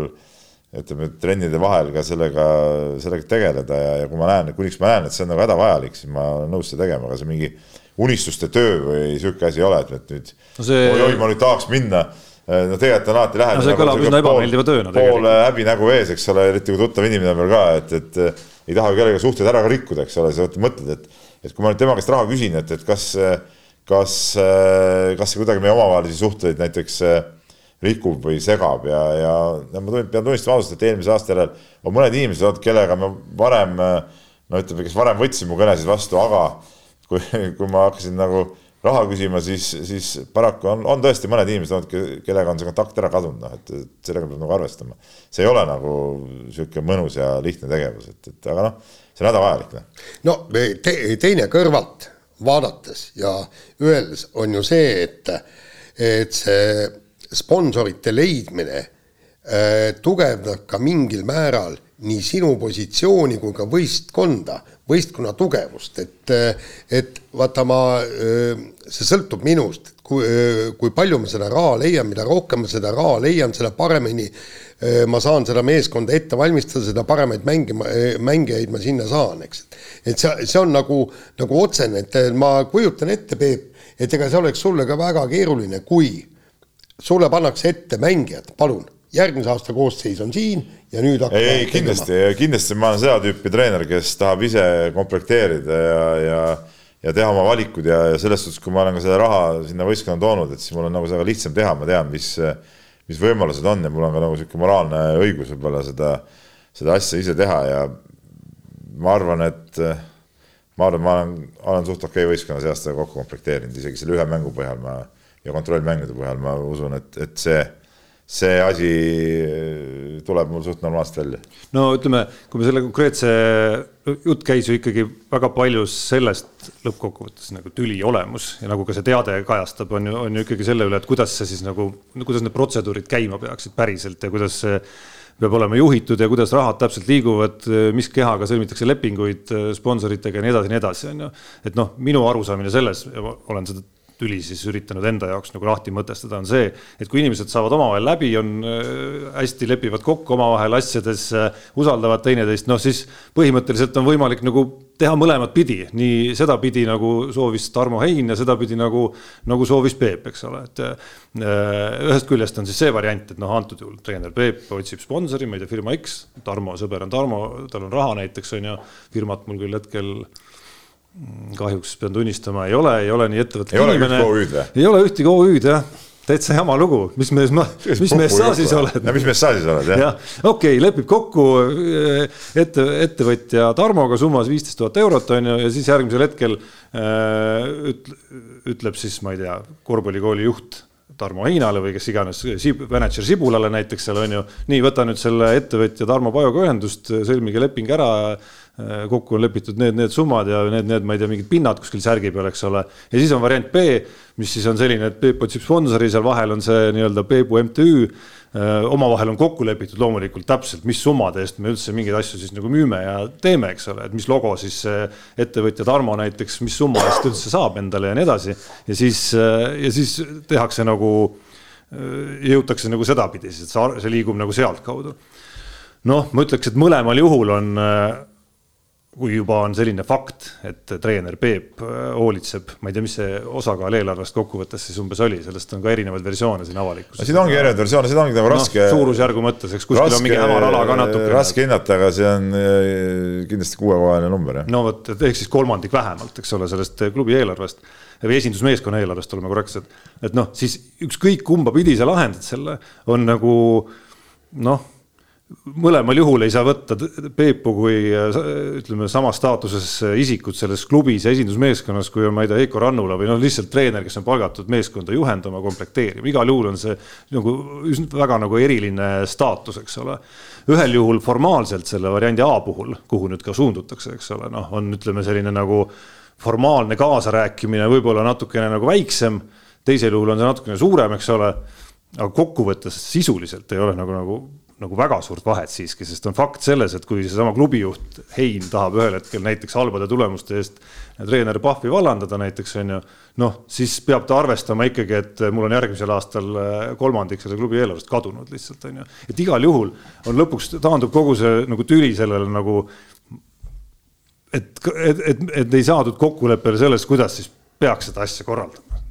ütleme, trennide vahel ka sellega, sellega tegeleda ja, ja kui ma näen, kuniks ma näen, et see on nagu hädavajalik, siis ma olen nõus seda tegema, aga see mingi unistuste töö või sihuke asi ei ole, et nüüd no see... oi-oi, ma nüüd tahaks minna no tegelikult on alati lähedal. no see kõlab üsna ebameeldiva tööna tegelikult. pool häbinägu ees, eks ole, eriti kui tuttav inimene on veel ka, et, et ei taha kellegagi suhteid ära ka rikkuda, eks ole, sa mõtled, et, et kui ma nüüd tema käest raha küsin, et, et kas, kas, kas see kuidagi meie omavahelisi suhteid näiteks äh, rikub või segab ja, ja, ja ma pean tunnistama ausalt, et eelmise aasta järel on mõned inimesed, kellega ma varem no ütleme, kes varem võtsid mu kõnesid vastu, aga kui, kui ma hakkasin nagu raha küsima, siis, siis paraku on, on tõesti mõned inimesed olnud, kellega on see kontakt ära kadunud, noh, et, et sellega peab nagu arvestama. see ei ole nagu niisugune mõnus ja lihtne tegevus, et, et aga noh, see on hädavajalik. noh no, te, teine kõrvalt vaadates ja öeldes on ju see, et, et see sponsorite leidmine äh, tugevdab ka mingil määral nii sinu positsiooni kui ka võistkonda, võistkonna tugevust, et, äh, et vaata, ma, äh, see sõltub minust, kui, kui palju ma seda raha leian, mida rohkem ma seda raha leian, seda paremini ma saan seda meeskonda ette valmistada, seda paremaid mänge, mängijaid ma sinna saan, eks. et see, see on nagu, nagu otsene, et ma kujutan ette, Peep, et ega see oleks sulle ka väga keeruline, kui sulle pannakse ette mängijad, palun, järgmise aasta koosseis on siin ja nüüd ei, ei kindlasti, kindlasti ma olen seda tüüpi treener, kes tahab ise komplekteerida ja, ja ja teha oma valikud ja, ja selles suhtes, kui ma olen ka seda raha sinna võistkonna toonud, et siis mul on nagu seda lihtsam teha, ma tean, mis, mis võimalused on ja mul on ka nagu niisugune moraalne õigus võib-olla seda, seda asja ise teha ja ma arvan, et ma arvan, ma olen, olen suht okei okay võistkonna see aasta kokku komplekteerinud, isegi selle ühe mängu põhjal ma ja kontrollmängude põhjal ma usun, et, et see, see asi tuleb mul suht normaalselt välja. no ütleme, kui me selle konkreetse, jutt käis ju ikkagi väga palju sellest lõppkokkuvõttes nagu tüli olemus ja nagu ka see teade kajastab, on ju, on ju ikkagi selle üle, et kuidas see siis nagu, kuidas need protseduurid käima peaksid päriselt ja kuidas see peab olema juhitud ja kuidas rahad täpselt liiguvad, mis kehaga sõlmitakse lepinguid sponsoritega ja nii edasi nii edasi, on ju. et noh, minu arusaamine selles, olen seda tüli siis üritanud enda jaoks nagu lahti mõtestada, on see, et kui inimesed saavad omavahel läbi, on äh, hästi, lepivad kokku omavahel asjades, äh, usaldavad teineteist, noh siis põhimõtteliselt on võimalik nagu teha mõlemat pidi, nii sedapidi nagu soovis Tarmo Hein ja sedapidi nagu, nagu soovis Peep, eks ole, et äh, ühest küljest on siis see variant, et noh, antud juhul treener Peep otsib sponsori, ma ei tea, firma X, Tarmo sõber on Tarmo, tal on raha näiteks on ju, firmat mul küll hetkel kahjuks pean tunnistama, ei ole, ei ole nii ettevõtlik inimene. ei ole ühtegi OÜ-d jah täitsa jama lugu, mis mees ma, *laughs* mis mees sa siis oled? no mis mees sa siis oled, jah ja,. okei okay,, lepib kokku eh, ette, ettevõtja Tarmoga summas viisteist tuhat eurot on ju, ja siis järgmisel hetkel äh, üt, ütleb siis, ma ei tea, korvpallikooli juht Tarmo Heinale või kes iganes, mänedžer Sibulale näiteks seal on ju, nii, võta nüüd selle ettevõtja Tarmo Pajuga ühendust, sõlmige leping ära Äh, kokku on lepitud need, need summad ja need, need, ma ei tea, mingid pinnad kuskil särgi peal, eks ole. ja siis on variant B, mis siis on selline, et Peep otsib sponsori, seal vahel on see nii-öelda Peebu MTÜ. Äh, omavahel on kokku lepitud loomulikult täpselt, mis summade eest me üldse mingeid asju siis nagu müüme ja teeme, eks ole, et mis logo siis ettevõtja Tarmo näiteks, mis summa eest üldse saab endale ja nii edasi. ja siis, äh, ja siis tehakse nagu, jõutakse nagu sedapidi, see, liigub nagu sealtkaudu. noh, ma ütleks, et mõlemal juhul on kui juba on selline fakt, et treener Peep äh, hoolitseb, ma ei tea, mis see osakaal eelarvest kokkuvõttes siis umbes oli, sellest on ka erinevaid versioone siin avalikkuses. siin ongi erinevaid versioone, seda ongi nagu raske no,. suurusjärgu mõttes, eks kuskil raske, on mingi hämar ala ka natuke. raske hinnata, aga see on äh, kindlasti kuuekohaline number, jah. no vot, et ehk siis kolmandik vähemalt, eks ole, sellest klubi eelarvest või esindusmeeskonna eelarvest, oleme korrektsed. et noh, siis ükskõik kumba pidi sa lahendad selle, on nagu noh mõlemal juhul ei saa võtta Peepu kui ütleme, samas staatuses isikut selles klubis ja esindusmeeskonnas, kui on, ma ei tea, Heiko Rannula või noh, lihtsalt treener, kes on palgatud meeskonda juhendama, komplekteerima, igal juhul on see nagu üsna väga nagu eriline staatus, eks ole. ühel juhul formaalselt selle variandi A puhul, kuhu nüüd ka suundutakse, eks ole, noh, on ütleme selline nagu formaalne kaasarääkimine võib-olla natukene nagu väiksem, teisel juhul on see natukene suurem, eks ole aga kokkuvõttes sisuliselt ei ole nagu, nagu nagu väga suurt vahet siiski, sest on fakt selles, et kui seesama klubijuht Hein tahab ühel hetkel näiteks halbade tulemuste eest treener Pahvi vallandada näiteks on ju, noh, siis peab ta arvestama ikkagi, et mul on järgmisel aastal äh, kolmandik selle klubi eelarvest kadunud lihtsalt on ju. et igal juhul on lõpuks taandub kogu see nagu tüli sellele nagu et, et, et, et ei saadud kokkuleppele selles, kuidas siis peaks seda asja korraldama.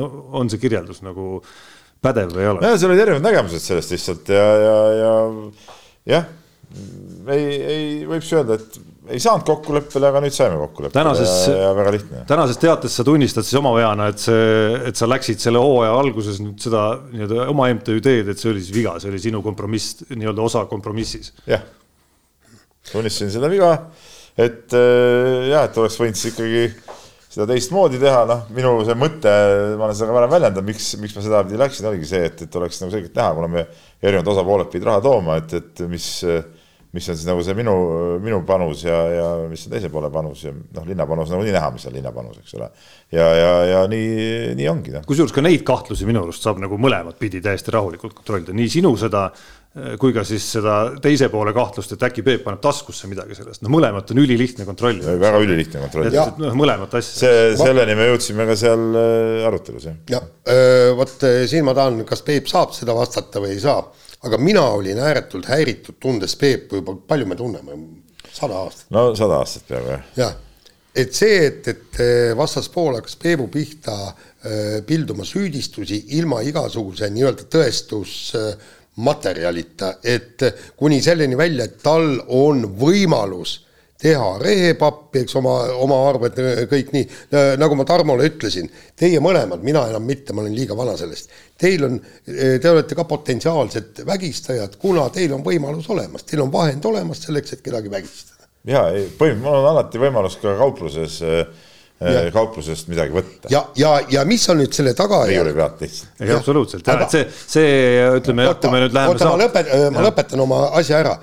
no on see kirjeldus nagu pädev ei ole. nojah, seal olid erinevad nägemused sellest lihtsalt ja, ja, ja jah, ei, ei võiks öelda, et ei saanud kokkuleppele, aga nüüd saime kokkuleppele tänases, ja, ja väga lihtne. tänases teates sa tunnistad siis oma veana, et see, et sa läksid selle hooaja alguses nüüd seda nii-öelda oma MTÜ teed, et see oli siis viga, see oli sinu kompromiss, nii-öelda osa kompromissis. jah, tunnistasin seda viga, et äh, jah, et oleks võinud siis ikkagi seda teistmoodi teha, noh, minu see mõte, ma olen seda ka varem väljendanud, miks, miks ma sedapidi läksin, oligi see, et, et oleks nagu selgelt näha, kuna me erinevad osapooled pidid raha tooma, et, et mis, mis on siis nagu see minu, minu panus ja, ja mis on teise poole panus ja noh, linna panus nagunii näha, mis on linna panus, eks ole. ja, ja, ja nii, nii ongi. Noh. kusjuures ka neid kahtlusi minu arust saab nagu mõlemat pidi täiesti rahulikult kontrollida, nii sinu seda kui ka siis seda teise poole kahtlust, et äkki Peep paneb taskusse midagi sellest, no mõlemat on ülilihtne kontrollida. väga ülilihtne kontrollida. noh, mõlemat asja. see, selleni me jõudsime ka seal äh, arutelus, jah. jah, vot siin ma tahan, kas Peep saab seda vastata või ei saa, aga mina olin ääretult häiritud, tundes Peepu juba, palju me tunneme, sada aastat. no sada aastat peaaegu, jah. jah, et see, et, et vastaspool hakkas Peebu pihta pilduma süüdistusi ilma igasuguse nii-öelda tõestus äh, materjalita, et kuni selleni välja, et tal on võimalus teha rehepappi, eks oma, oma arved, kõik nii, nagu ma Tarmole ütlesin, teie mõlemad, mina enam mitte, ma olen liiga vana sellest. Teil on, te olete ka potentsiaalsed vägistajad, kuna teil on võimalus olemas, teil on vahend olemas selleks, et kedagi vägistada. ja ei, põhimõtteliselt mul on alati võimalus ka kaupluses äh, Ja. kauplusest midagi võtta. ja, ja, ja mis on nüüd selle tagajärg? riiulipealt lihtsalt. ei, absoluutselt, jah, et see, see ütleme, kui me nüüd läheme oota, ma lõpet-, ma lõpetan oma asja ära.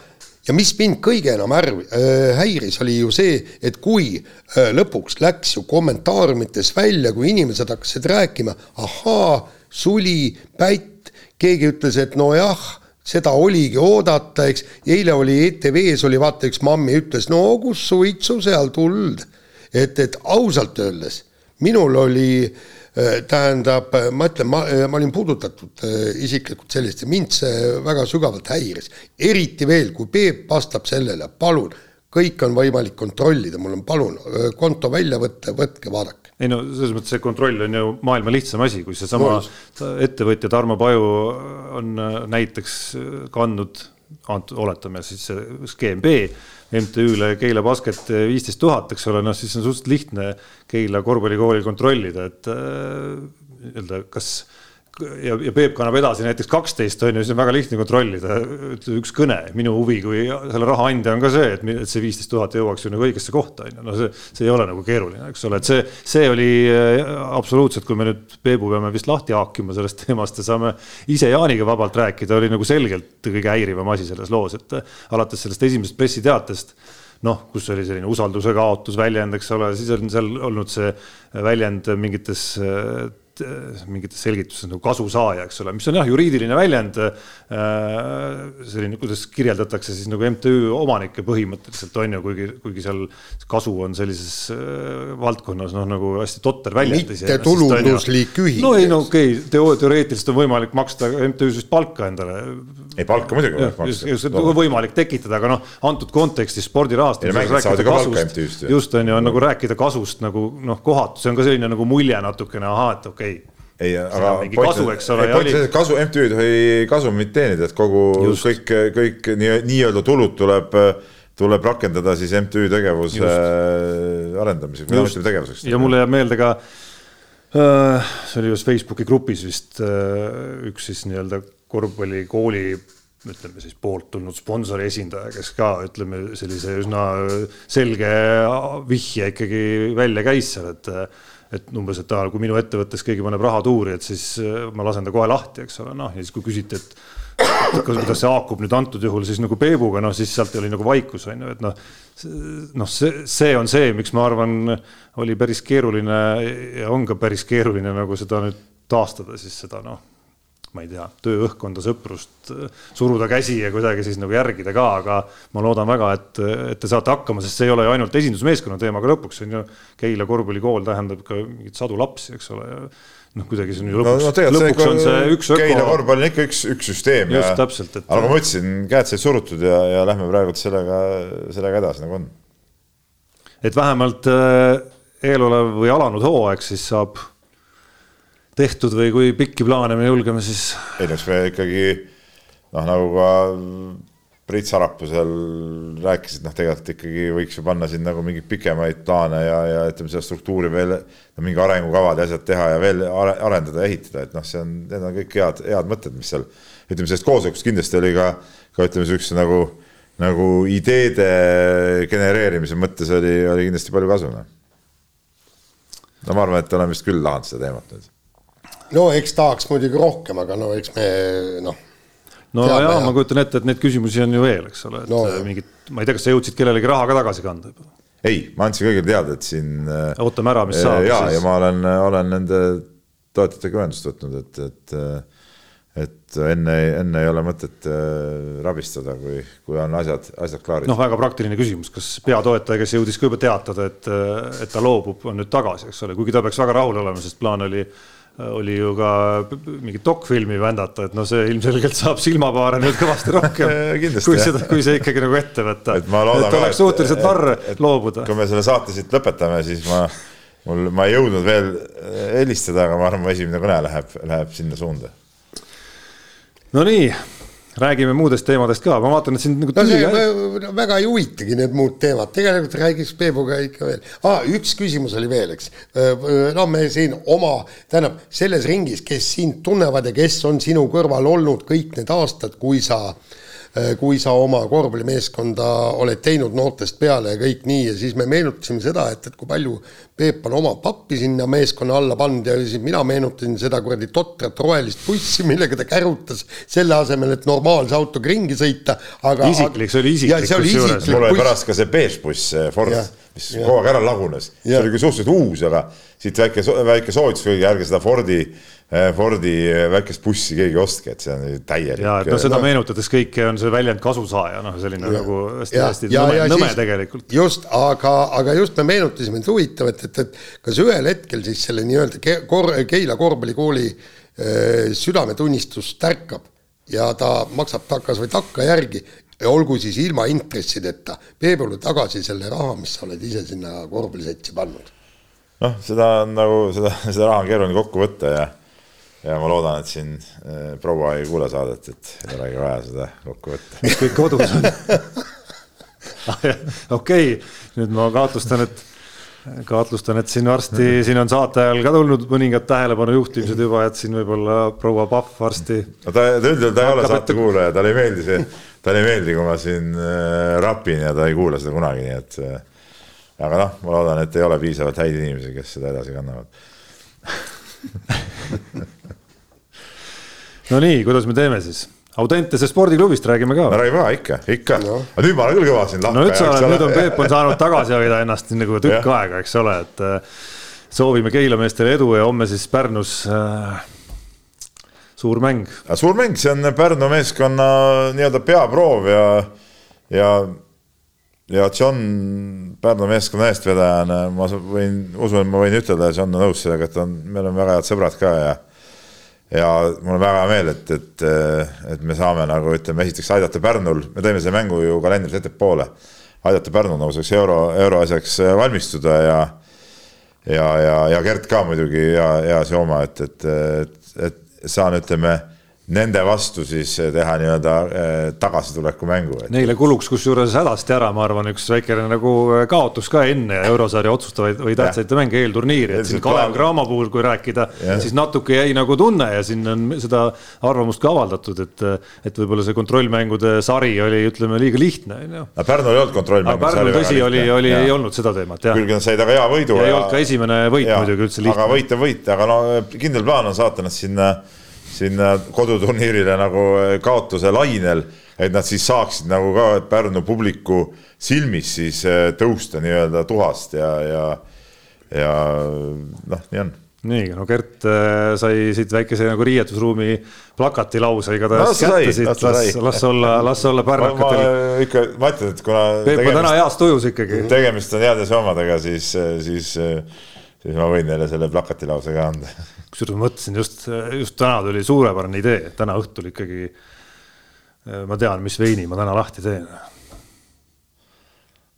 ja mis mind kõige enam ärv- äh,, häiris, oli ju see, et kui äh, lõpuks läks ju kommentaariumites välja, kui inimesed hakkasid rääkima, ahaa, suli, pätt, keegi ütles, et nojah seda oligi oodata, eks, eile oli ETV-s oli vaata üks mammi ütles, no kus suitsu seal tuld et, et ausalt öeldes minul oli äh, tähendab, ma ütlen, ma, äh, ma olin puudutatud äh, isiklikult sellest ja mind see väga sügavalt häiris. eriti veel, kui Peep vastab sellele, palun, kõik on võimalik kontrollida, mul on palun konto välja võtta, võtke, vaadake. ei no selles mõttes see kontroll on ju maailma lihtsam asi, kui seesama ettevõtja Tarmo Paju on näiteks kandnud, oletame siis skeem B MTÜ-le Keila Basket viisteist tuhat, eks ole, noh siis on suhteliselt lihtne Keila korvpallikooli kontrollida, et nii-öelda äh, kas ja, ja Peep kannab edasi näiteks kaksteist on ju, siis on väga lihtne kontrollida, ütleme üks kõne, minu huvi kui selle raha andja on ka see, et, see viisteist tuhat jõuaks ju nagu õigesse kohta on ju, no see, see ei ole nagu keeruline, eks ole, et see, see oli äh, absoluutselt, kui me nüüd Peebu peame vist lahti haakima sellest *laughs* teemast ja saame ise Jaaniga vabalt rääkida, oli nagu selgelt kõige häirivam asi selles loos, et alates sellest esimesest pressiteatest noh, kus oli selline usalduse kaotus väljend, eks ole, siis on seal olnud see väljend mingites Äh, mingites selgitustes nagu kasusaaja, eks ole, mis on jah, juriidiline väljend. Äh, selline, kuidas kirjeldatakse siis nagu MTÜ omanikke põhimõtteliselt on ju, kuigi, kuigi seal kasu on sellises äh, valdkonnas noh, nagu hästi totter väljend. mitte tulunduslik ühing. no ei no okei okay, teo,, teoreetiliselt on võimalik maksta MTÜ-s vist palka endale. ei palka muidugi võimalik maksta. just, just võimalik tekitada, aga noh, antud kontekstis spordi rahastamisel. just on ju, on nagu rääkida kasust nagu noh, kohatu, see on ka selline nagu mulje natukene, ahah, et okei okei okay ei, aga kasu, eks ole. Oli... kasu, MTÜ ei tohi kasumit teenida, et kogu Just. kõik, kõik nii-öelda tulud tuleb, tuleb rakendada siis MTÜ tegevuse Just. arendamiseks või MTÜ tegevuseks. ja mulle jääb meelde ka äh, see oli just Facebooki grupis vist äh, üks siis nii-öelda korvpallikooli ütleme siis poolt tulnud sponsori esindaja, kes ka ütleme sellise üsna selge vihje ikkagi välja käis seal, et et umbes, et aa, kui minu ettevõttes keegi paneb raha tuuri, et siis äh, ma lasen ta kohe lahti, eks ole, noh ja siis, kui küsiti, et kuidas see haakub nüüd antud juhul siis nagu Peebuga, noh siis sealt oli nagu vaikus on ju, et noh. noh, see, see on see, miks ma arvan, oli päris keeruline ja on ka päris keeruline nagu seda nüüd taastada siis seda noh ma ei tea, tööõhkkonda, sõprust, suruda käsi ja kuidagi siis nagu järgida ka, aga ma loodan väga, et, et te saate hakkama, sest see ei ole ju ainult esindusmeeskonna teema, aga lõpuks on ju Keila korvpallikool tähendab ka mingit sadu lapsi, eks ole noh, kuidagi see on ju lõpuks no,, no, lõpuks on see üks öko. Keila korvpall on ikka üks, üks süsteem. just, täpselt, et. aga ma ütlesin, käed said surutud ja, ja lähme praegu sellega, sellega edasi, nagu on. et vähemalt äh, eelolev või alanud hooaeg siis saab tehtud või kui pikki plaane me julgeme siis? ei no eks me ikkagi noh, nagu ka Priit Sarapuu seal rääkis, et noh, tegelikult ikkagi võiks ju panna siin nagu mingeid pikemaid plaane ja, ja ütleme, seda struktuuri veel no, mingi arengukavad ja asjad teha ja veel arendada ja ehitada, et noh, see on, need on kõik head, head mõtted, mis seal ütleme, sellest koosolekust kindlasti oli ka, ka ütleme, siukse nagu, nagu ideede genereerimise mõttes oli, oli kindlasti palju kasu. Noh. no ma arvan, et oleme vist küll lahanud seda teemat nüüd no eks tahaks muidugi rohkem, aga no eks me noh. no jaa ja., ma kujutan ette, et neid küsimusi on ju veel, eks ole, et no, mingid, ma ei tea, kas sa jõudsid kellelegi raha ka tagasi kanda juba? ei, ma andsin kõigile teada, et siin. Äh, ootame ära, mis saab. ja ja ma olen, olen nende toetajatega ühendust võtnud, et, et et enne, enne ei ole mõtet äh, rabistada, kui, kui on asjad, asjad klaarid. noh, väga praktiline küsimus, kas peatoetaja, kes jõudis ka juba teatada, et, et ta loobub, on nüüd tagasi, eks ole, kuigi ta peaks väga rahul olema, sest plaan oli oli ju ka mingit dokfilmi vändata, et noh, see ilmselgelt saab silmapaare nüüd kõvasti rohkem *laughs* kui seda, kui see ikkagi nagu ette võtta. et, et oleks suhteliselt narr loobuda. kui me selle saate siit lõpetame, siis ma, mul, ma ei jõudnud veel helistada, aga ma arvan, mu esimene kõne läheb, läheb sinna suunda. Nonii räägime muudest teemadest ka, ma vaatan, et sind nagu no see väga ei huvitagi need muud teemad, tegelikult räägiks Peebuga ikka veel ah,. üks küsimus oli veel, eks. no me siin oma, tähendab selles ringis, kes sind tunnevad ja kes on sinu kõrval olnud kõik need aastad, kui sa äh, Äh, kui sa oma korvpallimeeskonda oled teinud noortest peale ja kõik nii ja siis me meenutasime seda, et, et kui palju Peep on oma pappi sinna meeskonna alla pannud ja siis mina meenutasin seda kuradi totrat rohelist bussi, *laughs* millega ta kärutas selle asemel, et normaalse autoga ringi sõita, aga isiklik, see oli isiklik kusjuures. mul oli pärast ka see beež buss, Ford, mis ja. kogu aeg ära lagunes, see oli küll suhteliselt uus, aga siit väike, väike soovitus, ärge seda Fordi Eh, Fordi väikest bussi keegi ostke, et see on täielik. ja, et noh, seda no, meenutades kõike on see väljend kasusaaja, noh, selline ja, nagu hästi-hästi nõme, nõme siis, tegelikult. just, aga, aga just me meenutasime, et huvitav, et, et, et kas ühel hetkel siis selle nii-öelda kor, Keila korvpallikooli äh, südametunnistus tärkab ja ta maksab takas või takka järgi ja olgu siis ilma intressideta, Peebule tagasi selle raha, mis sa oled ise sinna korvpallisetsi pannud. noh, seda on nagu seda, seda raha on keeruline kokku võtta ja ja ma loodan, et siin äh, proua ei kuule saadet, et ei olegi vaja seda kokku võtta. mis kõik kodus on *laughs* okei, nüüd ma kahtlustan, et kahtlustan, et siin varsti, siin on saate ajal ka tulnud mõningad tähelepanu juhtimised juba, et siin võib-olla proua Pahv varsti. no ta, ta üldjuhul ta ei ole saatekuulaja, talle ei meeldi see, talle ei meeldi, kui ma siin äh, rapin ja ta ei kuula seda kunagi, nii et äh,. aga noh, ma loodan, et ei ole piisavalt häid inimesi, kes seda edasi kannavad *laughs* no nii, kuidas me teeme siis? Audentese spordiklubist räägime ka. no räägime ka ikka, ikka no.. aga nüüd ma olen küll kõva siin lahka. no nüüd sa oled, nüüd on Peep on saanud tagasi hoida ennast nagu tükk aega, eks ole, et äh, soovime Keila meestele edu ja homme siis Pärnus äh, suur mäng. suur mäng, see on Pärnu meeskonna nii-öelda peaproov ja, ja, ja John Pärnu meeskonna eestvedajana ma võin, usun, et ma võin ütelda, John on nõus sellega, et on, me oleme väga head sõbrad ka ja ja mul on väga hea meel, et, et, et me saame nagu ütleme, esiteks aidata Pärnul, me teeme selle mängu ju kalendris ettepoole, aidata Pärnul nagu selleks euro, euroasjaks valmistuda ja ja, ja, ja Gert ka muidugi ja, ja Seoma, et, et, et, et saan, ütleme nende vastu siis teha nii-öelda eh, tagasituleku mängu. Neile kuluks kusjuures hädasti ära, ma arvan, üks väikene nagu eh, kaotus ka enne eurosarja otsustavaid või tähtsaid mänge eelturniiri, et siin Kalev Cramo puhul, kui rääkida, siis natuke jäi nagu tunne ja siin on seda arvamust ka avaldatud, et, et võib-olla see kontrollmängude sari oli, ütleme, liiga lihtne, on ju. Pärnul ei olnud kontrollmängude sari. Tõsi, oli, oli, ei olnud seda teemat, jah. küll nad said aga hea võidu. ja ei olnud ka esimene võit muidugi üldse lihtne. aga võit on võit, aga no kindel plaan on saata nad sinna sinna koduturniirile nagu eh, kaotuse lainel, et nad siis saaksid nagu ka Pärnu publiku silmis siis eh, tõusta nii-öelda tuhast ja, ja, ja noh, nii on nii, no Gert äh, sai siit väikese nagu riietusruumi plakati lause igatahes no, kätte siit, las, las olla, las olla pärnakatel. ikka, ma ütlen, et kuna. Peep on täna heas tujus ikkagi. tegemist on heade soomadega, siis, siis, siis ma võin neile selle plakati lause ka anda *laughs* kusjuures ma mõtlesin just, just täna tuli suurepärane idee, täna õhtul ikkagi ma tean, mis veini ma täna lahti teen.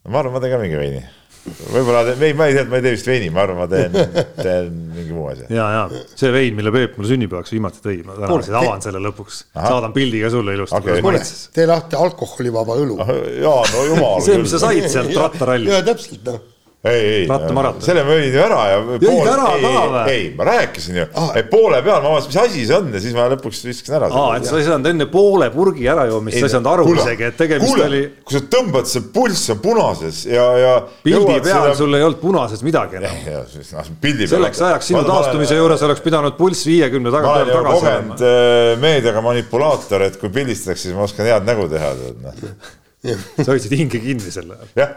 ma arvan, ma teen ka mingi veini. võib-olla, ei, ma ei tea, ma ei tee vist veini, ma arvan, ma teen, teen mingi muu asja. ja, ja see vein, mille Peep mulle sünnipäevaks viimati tõi, ma täna siis avan te... selle lõpuks, saadan pildi ka sulle ilusti okay.. tee lahti alkoholivaba õlu. ja no jumal *laughs* see, mis sa said sealt rattaralli. ja täpselt noh ei, ei, selle ma jõin ju ära ja. jõid ära ka või? ei, ma rääkisin ju ah., et poole peal ma vaatasin, mis asi see on ja siis ma lõpuks viskasin ära. aa, et sa ei saanud enne poole purgi ära joomist, sa ei saanud aru isegi, et tegemist kuule, oli. kui sa tõmbad, see pulss on punases ja, ja. pildi peal seda... sul ei olnud punases midagi enam. Noh, pildi peal. selleks ajaks sinu taastumise juures oleks pidanud pulss viiekümne taga peal tagasi olema. Äh, meediaga manipulaator, et kui pildistatakse, siis ma oskan head nägu teha, noh. *laughs* sa hoidsid hinge kinni selle ajal. jah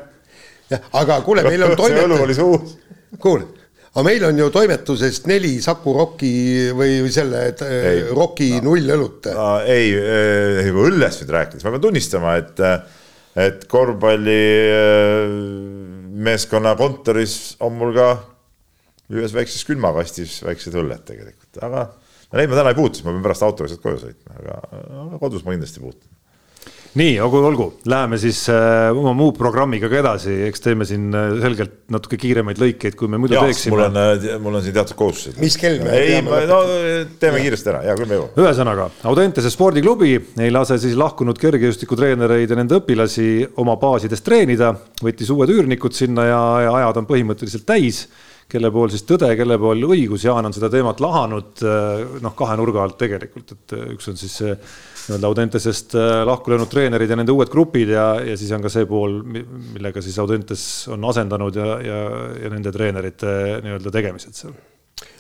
jah, aga kuule, meil on *laughs* toimetus. kuule, aga meil on ju toimetusest neli Saku Rocki või selle ei, Rocki no, nullõlut. ei, nagu õllest nüüd rääkides, ma pean tunnistama, et, et korvpalli meeskonna kontoris on mul ka ühes väikses külmakastis väiksed õlled tegelikult, aga neid ma täna ei puutu, sest ma pean pärast autoga sealt koju sõitma, aga, aga kodus ma kindlasti puutun nii, olgu, olgu, läheme siis äh, oma muu programmiga ka edasi, eks teeme siin äh, selgelt natuke kiiremaid lõikeid, kui me muidu ja, teeksime. mul on, äh, mul on siin teatud kohustused. mis kell me ei, no teeme kiiresti ära, hea küll me jõuame. ühesõnaga, Audentese spordiklubi ei lase siis lahkunud kergejõustikutreenereid ja nende õpilasi oma baasides treenida, võttis uued üürnikud sinna ja, ja ajad on põhimõtteliselt täis. Kelle pool siis tõde, kelle pool õigus, Jaan on seda teemat lahanud noh, kahe nurga alt tegelikult, et üks on siis see nii-öelda Audentesest äh, lahku löönud treenerid ja nende uued grupid ja, ja siis on ka see pool, millega siis Audentes on asendanud ja, ja, ja nende treenerite nii-öelda tegemised seal.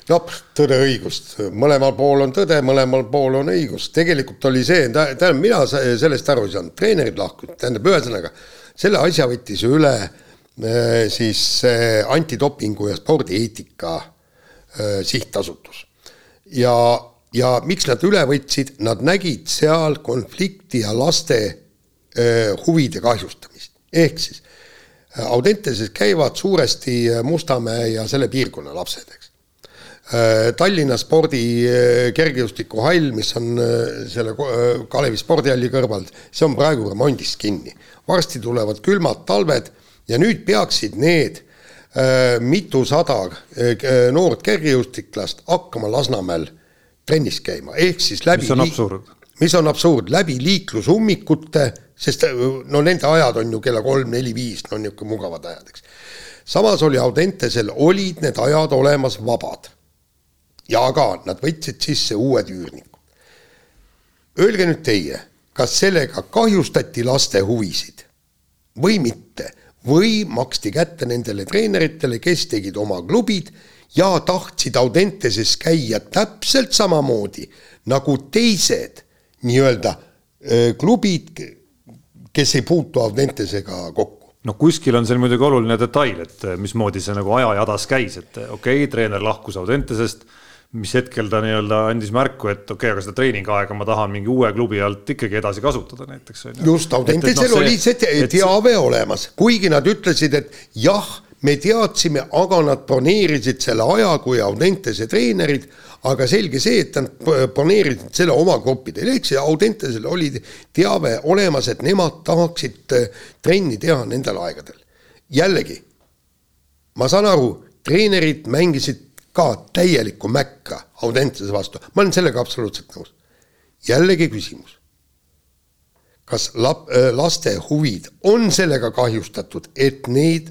Noh, tõde, õigust, mõlemal pool on tõde, mõlemal pool on õigus, tegelikult oli see, tähendab, mina sellest aru ei saanud, treenerid lahkusid, tähendab, ühesõnaga selle asja võttis üle äh, siis antidopingu ja spordieetika äh, sihtasutus. Ja ja miks nad üle võtsid, nad nägid seal konflikti ja laste öö, huvide kahjustamist. ehk siis Audenteses käivad suuresti Mustamäe ja selle piirkonna lapsed, eks. Tallinna spordi kergejõustikuhall, mis on selle Kalevi spordihalli kõrval, see on praegu remondist kinni. varsti tulevad külmad talved ja nüüd peaksid need mitusada noort kergejõustiklast hakkama Lasnamäel trennis käima, ehk siis läbi mis on absurd. mis on absurd, läbi liiklusummikute, sest no nende ajad on ju kella kolm, neli, viis, no niisugune mugavad ajad, eks. samas oli Audentesel, olid need ajad olemas vabad. ja aga nad võtsid sisse uued üürnikud. Öelge nüüd teie, kas sellega kahjustati laste huvisid või mitte või maksti kätte nendele treeneritele, kes tegid oma klubid ja tahtsid Audenteses käia täpselt samamoodi nagu teised nii-öelda klubid, kes ei puutu Audentesega kokku noh, kuskil on seal muidugi oluline detail, et mismoodi see nagu ajajadas käis, et okei okay,, treener lahkus Audentesest mis hetkel ta nii-öelda andis märku, et okei okay,, aga seda treeningaega ma tahan mingi uue klubi alt ikkagi edasi kasutada näiteks. just, Audentesel no, oli see teave et... olemas, kuigi nad ütlesid, et jah, me teadsime, aga nad broneerisid selle aja kui Audentese treenerid, aga selge see, et nad broneerisid selle oma gruppidele, ehk siis Audentesel oli teave olemas, et nemad tahaksid äh, trenni teha nendel aegadel. jällegi, ma saan aru, treenerid mängisid ka täielikku mäkka Audentese vastu, ma olen sellega absoluutselt nõus. jällegi küsimus. Kas lap-, äh, laste huvid on sellega kahjustatud, et neid,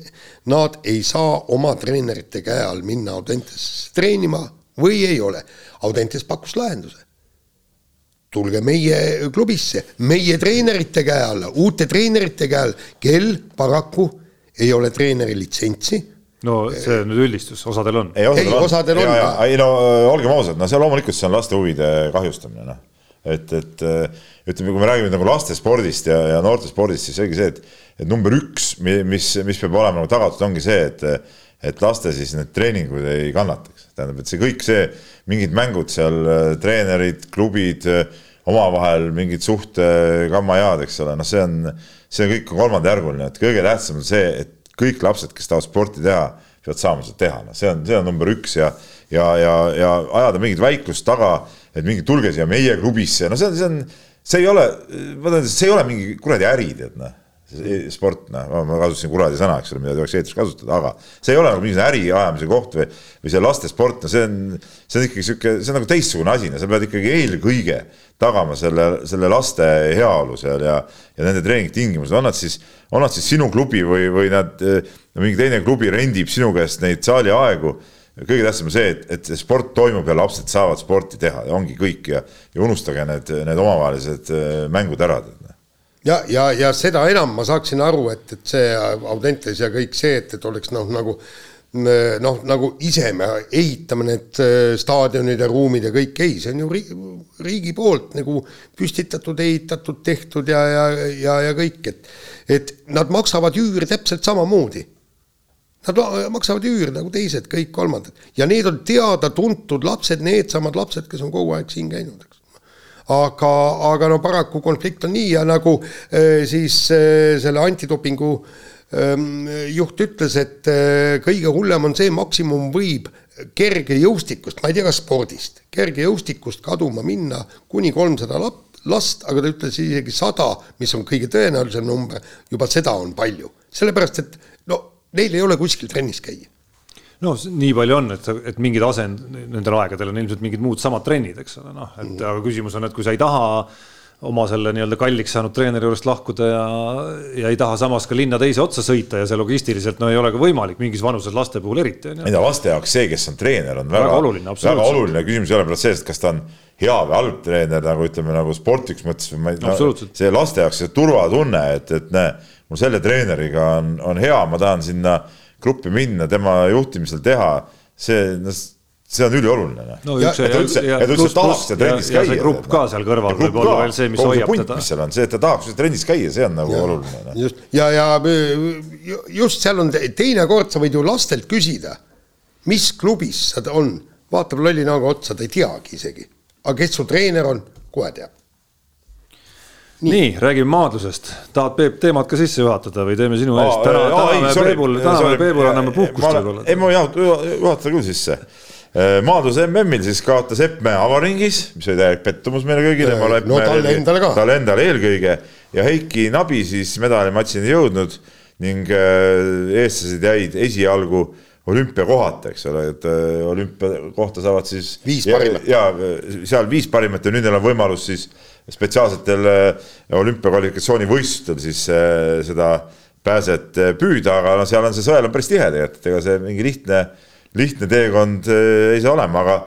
nad ei saa oma treenerite käe all minna Audentesesse treenima või ei ole? Audentes pakkus lahenduse. tulge meie klubisse, meie treenerite käe alla, uute treenerite käe all, kel paraku ei ole treeneri litsentsi no see on nüüd üldistus, osadel on. ei, osadel, ei, on. ei no olgem ausad, no see loomulikult see on laste huvide kahjustamine, noh. Et, et ütleme, kui me räägime nagu lastespordist ja, ja noortespordist, siis selge see, et, et number üks, mis, mis peab olema nagu tagatud, ongi see, et, et laste siis need treeningud ei kannataks. tähendab, et see kõik see, mingid mängud seal, treenerid, klubid, omavahel mingid suhtekammajaad, eks ole, noh, see on, see on kõik kolmandajärguline, et kõige tähtsam on see, et kõik lapsed, kes tahavad sporti teha, peavad saama seda teha, noh, see on, see on number üks ja, ja, ja, ja ajada mingit väiklust taga, et mingi tulge siia meie klubisse, no see on, see on, see ei ole, ma ütlen, see ei ole mingi kuradi äri, tead noh. Sport, noh, ma kasutasin kuradi sõna, eks ole, mida ei tohiks eetris kasutada, aga see ei ole nagu mingisugune äri ajamise koht või, või see lastesport, no see on, see on ikkagi sihuke, see on nagu teistsugune asi, no sa pead ikkagi eelkõige tagama selle, selle laste heaolu seal ja, ja nende treeningtingimused, on nad siis, on nad siis sinu klubi või, või nad, mingi teine klubi rendib sinu käest neid saaliaegu kõige tähtsam on see, et, et sport toimub ja lapsed saavad sporti teha ja ongi kõik ja, ja unustage need, need omavahelised mängud ära ja, ja, ja seda enam ma saaksin aru, et, et see Audentes ja kõik see, et, et oleks noh, nagu noh, nagu ise me ehitame need äh, staadionid ja ruumid ja kõik, ei, see on ju riigi, riigi poolt nagu püstitatud, ehitatud, tehtud ja, ja, ja, ja kõik, et et nad maksavad üüri täpselt samamoodi. Nad maksavad üüri nagu teised, kõik kolmandad ja need on teada-tuntud lapsed, needsamad lapsed, kes on kogu aeg siin käinud, eks aga, aga no paraku konflikt on nii ja nagu äh, siis äh, selle antidopingu ähm, juht ütles, et äh, kõige hullem on see, maksimum võib kergejõustikust, ma ei tea, kas spordist, kergejõustikust kaduma minna kuni kolmsada last, aga ta ütles isegi sada, mis on kõige tõenäolisem number, juba seda on palju. sellepärast, et neil ei ole kuskil trennis käia no nii palju on, et, et mingid asend nendel aegadel on ilmselt mingid muud samad trennid, eks ole, noh, et mm. aga küsimus on, et kui sa ei taha oma selle nii-öelda kalliks saanud treeneri juurest lahkuda ja, ja ei taha samas ka linna teise otsa sõita ja see logistiliselt no ei ole ka võimalik mingis vanuses laste puhul eriti. ei no laste jaoks see, kes on treener, on väga, väga oluline, väga oluline, küsimus ei ole pärast sellest, kas ta on hea või halb treener nagu ütleme nagu sportlikus mõttes või ma ei no, see laste jaoks see turvatunne, et, et näe, mul selle treeneriga on, on hea, ma tahan sinna gruppi minna, tema juhtimisel teha, see, noh, see on ülioluline. Noh. no üks ja, ja, üldse, ja, ja pluss, pluss ja, ja see grupp ka seal kõrval võib olla veel see, mis hoiab punt, teda. mis seal on, see, et ta tahaks trennis käia, see on nagu ja, oluline. Noh. just, ja, ja just seal on teinekord sa võid ju lastelt küsida, mis klubis sa on, vaatab lolli näoga otsa, ta ei teagi isegi. aga kes su treener on, kohe teab nii, nii, räägime maadlusest, tahad Peep teemat ka sisse juhatada või teeme sinu eest? täna, täna me Peebul, täna me Peebul anname puhkust võib-olla. ei, ma juhatan küll sisse. maadluse MM-il siis kaotas Eppmäe avaringis, mis oli täielik pettumus meile kõigile. no talle endale ka. talle endale eelkõige ja Heiki Nabi siis medalimatsini jõudnud ning eestlased jäid esialgu olümpiakohata, eks ole, et olümpiakohta saavad siis. viis parimat. ja seal viis parimat ja nüüd neil on võimalus siis spetsiaalsetel olümpiakvalifikatsioonivõistlustel siis seda pääset püüda, aga no seal on see sõel on päris tihe tegelikult, et ega see mingi lihtne, lihtne teekond ei saa olema, aga,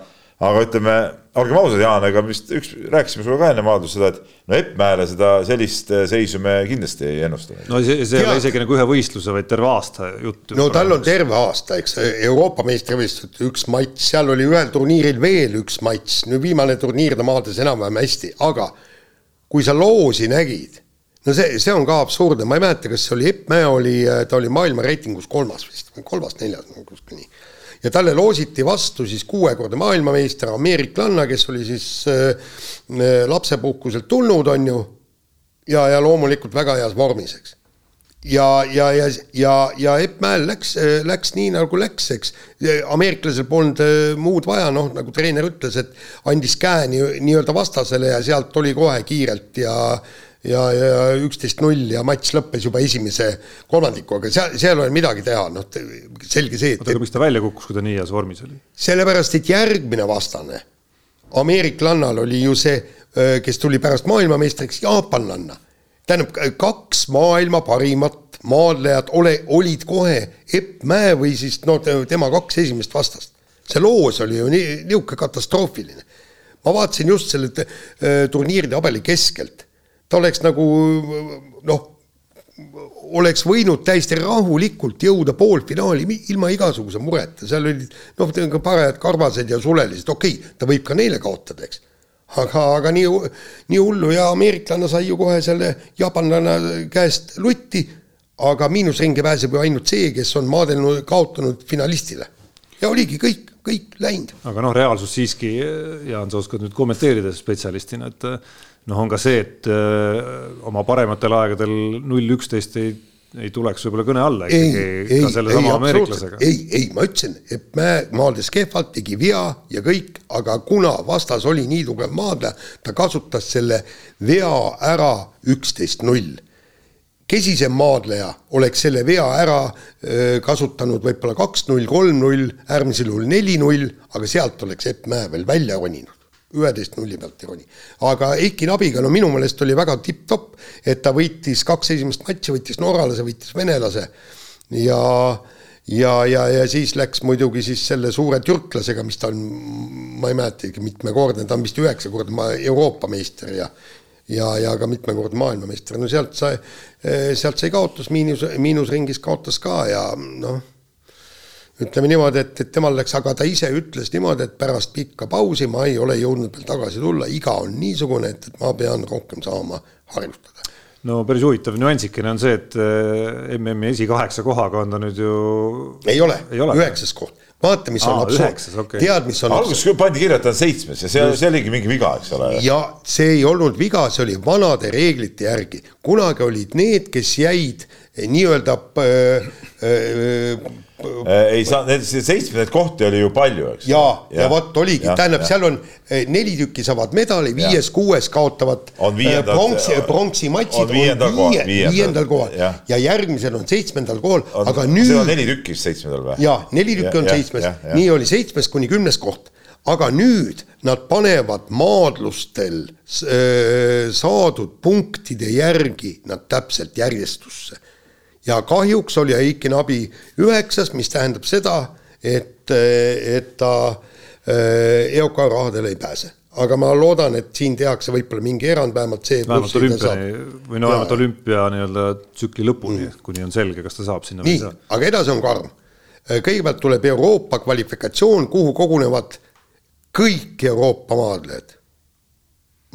aga ütleme, olgem ausad, Jaan, ega vist üks, rääkisime sulle ka enne maadlust seda, et no Eppmäele seda sellist seisu me kindlasti ei ennusta. no see, see ei ole isegi nagu ühe võistluse, vaid terve aasta jutt. no tal on terve aasta, eks, Euroopa meistrivõistlused üks matš, seal oli ühel turniiril veel üks matš, nüüd viimane turniir ta maadles enam-vähem hästi, aga kui sa loosi nägid no see, see on ka absurdne, ma ei mäleta, kas see oli Epp Mäe oli, ta oli maailma reitingus kolmas vist, kolmas-neljas, kuskil nii. ja talle loositi vastu siis kuuekordne maailmameister ameeriklanna, kes oli siis äh, lapsepuhkuselt tulnud, on ju, ja, ja loomulikult väga heas vormis, eks. Ja, ja, ja, ja, ja Epp Mäel läks, läks nii, nagu läks, eks. ameeriklasel polnud muud vaja, noh, nagu treener ütles, et andis käe nii, nii-öelda vastasele ja sealt oli kohe kiirelt ja ja, ja üksteist null ja matš lõppes juba esimese kolmandikuga, seal, seal ei ole midagi teha, noh, selge see, et oota, aga miks ta välja kukkus, kui ta nii heas vormis oli? sellepärast, et järgmine vastane, ameeriklannal oli ju see, kes tuli pärast maailmameistriks, jaapanlanna. Tähendab, kaks maailma parimat maadlejat ole, olid kohe Epp Mäe või siis no tema kaks esimest vastast. see loos oli ju nii, niisugune katastroofiline. ma vaatasin just selle turniiri tabeli keskelt ta oleks nagu noh, oleks võinud täiesti rahulikult jõuda poolfinaali ilma igasuguse mureta, seal olid noh, parajad karvased ja sulelised, okei okay,, ta võib ka neile kaotada, eks. Aga, aga nii, nii hullu ja ameeriklane sai ju kohe selle jaapanlanna käest lutti, aga miinusringi pääseb ju ainult see, kes on maadelnud, kaotanud finalistile. ja oligi kõik, kõik läinud. aga noh, reaalsus siiski, Jaan, sa oskad nüüd kommenteerida spetsialistina, et noh, on ka see, et öö, äh, oma parematel aegadel null üksteist ei, ei tuleks võib-olla kõne alla ikkagi ei, ka sellesama ameeriklasega. ei, ei, ma ütlesin, et Mäe maadles kehvalt, tegi vea ja kõik, aga kuna vastas oli nii tugev maadleja, ta kasutas selle vea ära üksteist null. Kesisem maadleja oleks selle vea ära öö, kasutanud võib-olla kaks-null, kolm-null, äärmisel juhul neli-null, aga sealt oleks Epp Mäe veel välja roninud üheteist nulli pealt ei roni. aga Eiki Nabiga, no minu meelest oli väga tipp-topp, et ta võitis kaks esimest matši, võitis norralase, võitis venelase ja ja, ja, ja siis läks muidugi siis selle suure türklasega, mis ta on, ma ei mäletagi, mitmekordne, ta on vist üheksakordne Euroopa meister ja ja, ja ka mitmekordne maailmameister, no sealt sai, sealt sai kaotus, miinus, miinusringis kaotas ka ja noh ütleme niimoodi, et, et temal läks, aga ta ise ütles niimoodi, et pärast pikka pausi ma ei ole jõudnud veel tagasi tulla, iga on niisugune, et, et ma pean rohkem saama harjutada. no päris huvitav nüansikene on see, et eh, MM-i esikaheksa kohaga on ta nüüd ju. ei ole, ole., üheksas koht vaata, mis Aa, on absurd, okay. tead, mis on alguses pandi kirja, et ta on seitsmes ja see, see oligi mingi viga, eks ole. ja see ei olnud viga, see oli vanade reeglite järgi. kunagi olid need, kes jäid äh, äh, Äh, ei saa, need seitsmendaid kohti oli ju palju, eks. ja, ja, ja vot oligi, tähendab, seal on neli tükki saavad medali, viies-kuues kaotavad pronksi, pronksi matšid viiendal kohal, viiendal kohal ja. ja järgmisel on seitsmendal kohal, aga nüüd. seda on neli tükki seitsmendal või? ja neli tükki on seitsmes, nii oli seitsmes kuni kümnes koht aga nüüd nad panevad maadlustel äh, saadud punktide järgi nad täpselt järjestusse ja kahjuks oli Eikin abi üheksas, mis tähendab seda, et, et ta äh, EOK rahadele ei pääse aga ma loodan, et siin tehakse võib-olla mingi erand, vähemalt see. vähemalt olümpiani või no vähemalt olümpia nii-öelda tsükli lõpuni mm., kuni on selge, kas ta saab sinna nii, aga edasi on karm. kõigepealt tuleb Euroopa kvalifikatsioon, kuhu kogunevad kõik Euroopa maadlejad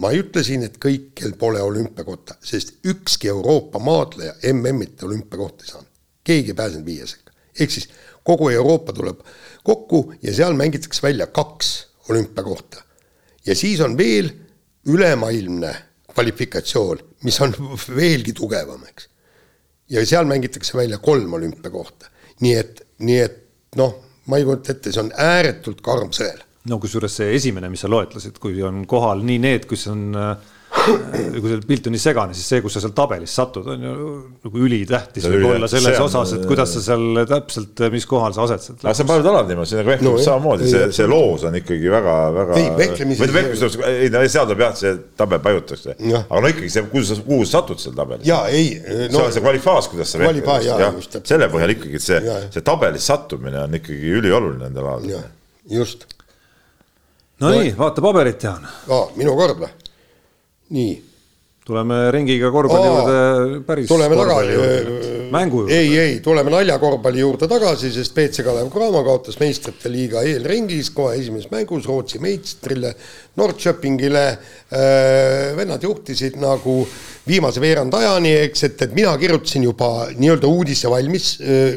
ma ei ütle siin, et kõikjal pole olümpiakohta, sest ükski Euroopa maadleja MM-it olümpiakohta ei saanud. keegi ei pääsenud viie sekka. ehk siis kogu Euroopa tuleb kokku ja seal mängitakse välja kaks olümpiakohta. ja siis on veel ülemaailmne kvalifikatsioon, mis on *laughs* veelgi tugevam, eks. ja seal mängitakse välja kolm olümpiakohta. nii et, nii et noh, ma ei kujuta ette, see on ääretult karm sõel. No kusjuures see esimene, mis sa loetlesid, kui on kohal nii need, kus on äh, kui see pilt on nii segane, siis see, kus sa seal tabelis satud, on ju nagu ülitähtis võib-olla selles on, osas, et kuidas sa seal täpselt, mis kohal sa asetsed. aga see on paljud alad niimoodi, see nagu vehklemises no, samamoodi, see, see loos on ikkagi väga, väga. ei, vehklemises. vehklemises, ei no seal tuleb jah, see tabel pajutakse, aga no ikkagi see, kuhu sa, kuhu sa satud seal tabelis. ja ei no,. see on see kvalifaas, kuidas sa vehkled. selle põhjal ikkagi, et see, see tabelis sattumine on ikkagi ülioluline nendel aladel. just. Nonii, vaata paberit, Jaan. aa, minu kord või? nii. tuleme ringiga korvpalli juurde päris. tuleme tagasi. mängu juurde. ei, ei, tuleme naljakorvpalli juurde tagasi, sest BC Kalev Cramo kaotas meistrite liiga eelringis kohe esimeses mängus Rootsi meistrile Norrköpingile. vennad juhtisid nagu viimase veerand ajani, eks, et, et mina kirjutasin juba nii-öelda uudise valmis,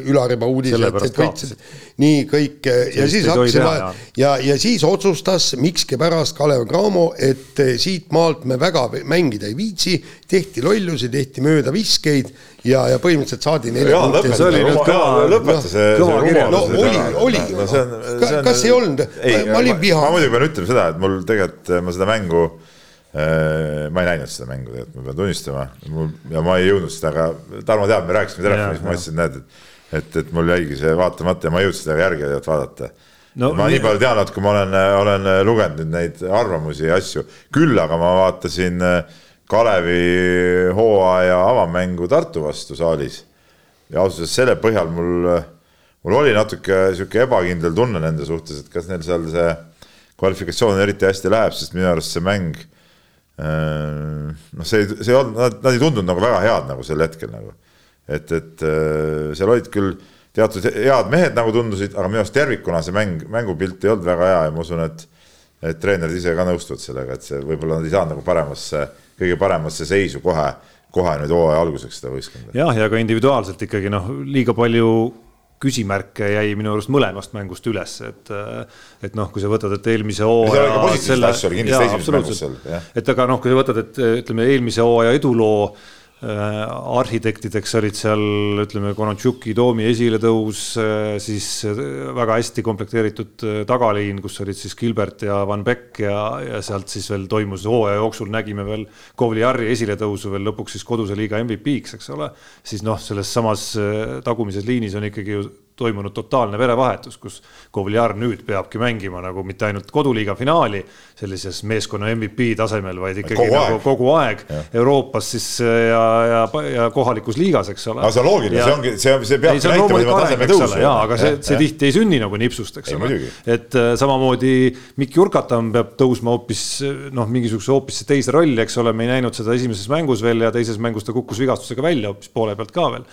Ülariba uudise, et, et võitsid nii kõik ja siis hakkasime ja, ja siis otsustas mikskipärast Kalev Cramo, et siit maalt me väga mängida ei viitsi, tehti lollusi, tehti möödaviskeid ja, ja põhimõtteliselt saadi neli punkti. see oli nüüd kõva, lõpeta see, see rumalus. no oli, oli no,. kas ei olnud? ma olin viha. ma muidugi pean ütlema seda, et mul tegelikult ma seda mängu äh, ma ei näinud seda mängu tegelikult, ma pean tunnistama, mul ja ma ei jõudnud seda, aga Tarmo teab, me rääkisime telefonis, ma ütlesin, et näed, et et, et mul jäigi see vaatamata ja ma ei jõudnud seda järgi vaadata. No,. ma nii palju tean, et kui ma olen, olen lugenud nüüd neid arvamusi ja asju, küll aga ma vaatasin äh, Kalevi hooaja avamängu Tartu vastu saalis. Ja ausalt öeldes selle põhjal mul, mul oli natuke sihuke ebakindel tunne nende suhtes, et kas neil seal see kvalifikatsioon eriti hästi läheb, sest minu arust see mäng äh, noh, see, see ei olnud, nad, nad ei tundunud nagu väga head nagu sel hetkel nagu et, et äh, seal olid küll teatud head mehed nagu tundusid, aga minu arust tervikuna see mäng, mängupilt ei olnud väga hea ja ma usun, et et treenerid ise ka nõustuvad sellega, et see võib-olla nad ei saanud nagu paremasse, kõige paremasse seisu kohe, kohe nüüd hooaja alguseks seda võistkonda. jah, ja ka individuaalselt ikkagi noh, liiga palju küsimärke jäi minu arust mõlemast mängust üles, et et noh, kui sa võtad, et eelmise hooaja et aga noh, kui sa võtad, et ütleme, eelmise hooaja eduloo Äh, arhitektideks olid seal ütleme, Konatsjuki Toomi esiletõus, äh, siis äh, väga hästi komplekteeritud tagaliin, kus olid siis Gilbert ja Van Beck ja, ja sealt siis veel toimus hooaja jooksul nägime veel Kovliari esiletõusu veel lõpuks siis koduse liiga MVP-ks, eks ole. siis noh, selles samas tagumises liinis on ikkagi ju toimunud totaalne verevahetus, kus Kovliar nüüd peabki mängima nagu mitte ainult koduliiga finaali sellises meeskonna MVP tasemel, vaid ikkagi kogu nagu aeg. kogu aeg ja. Euroopas siis ja, ja, ja kohalikus liigas, eks ole. aga see on loogiline, see ongi, see, see peabki näitama tema taseme tõusu. jaa, aga see, see tihti ei sünni nagu nipsust, eks ole. et äh, samamoodi Mikk Jurkatam peab tõusma hoopis noh, mingisuguse hoopis teise rolli, eks ole, me ei näinud seda esimeses mängus veel ja teises mängus ta kukkus vigastusega välja hoopis poole pealt ka veel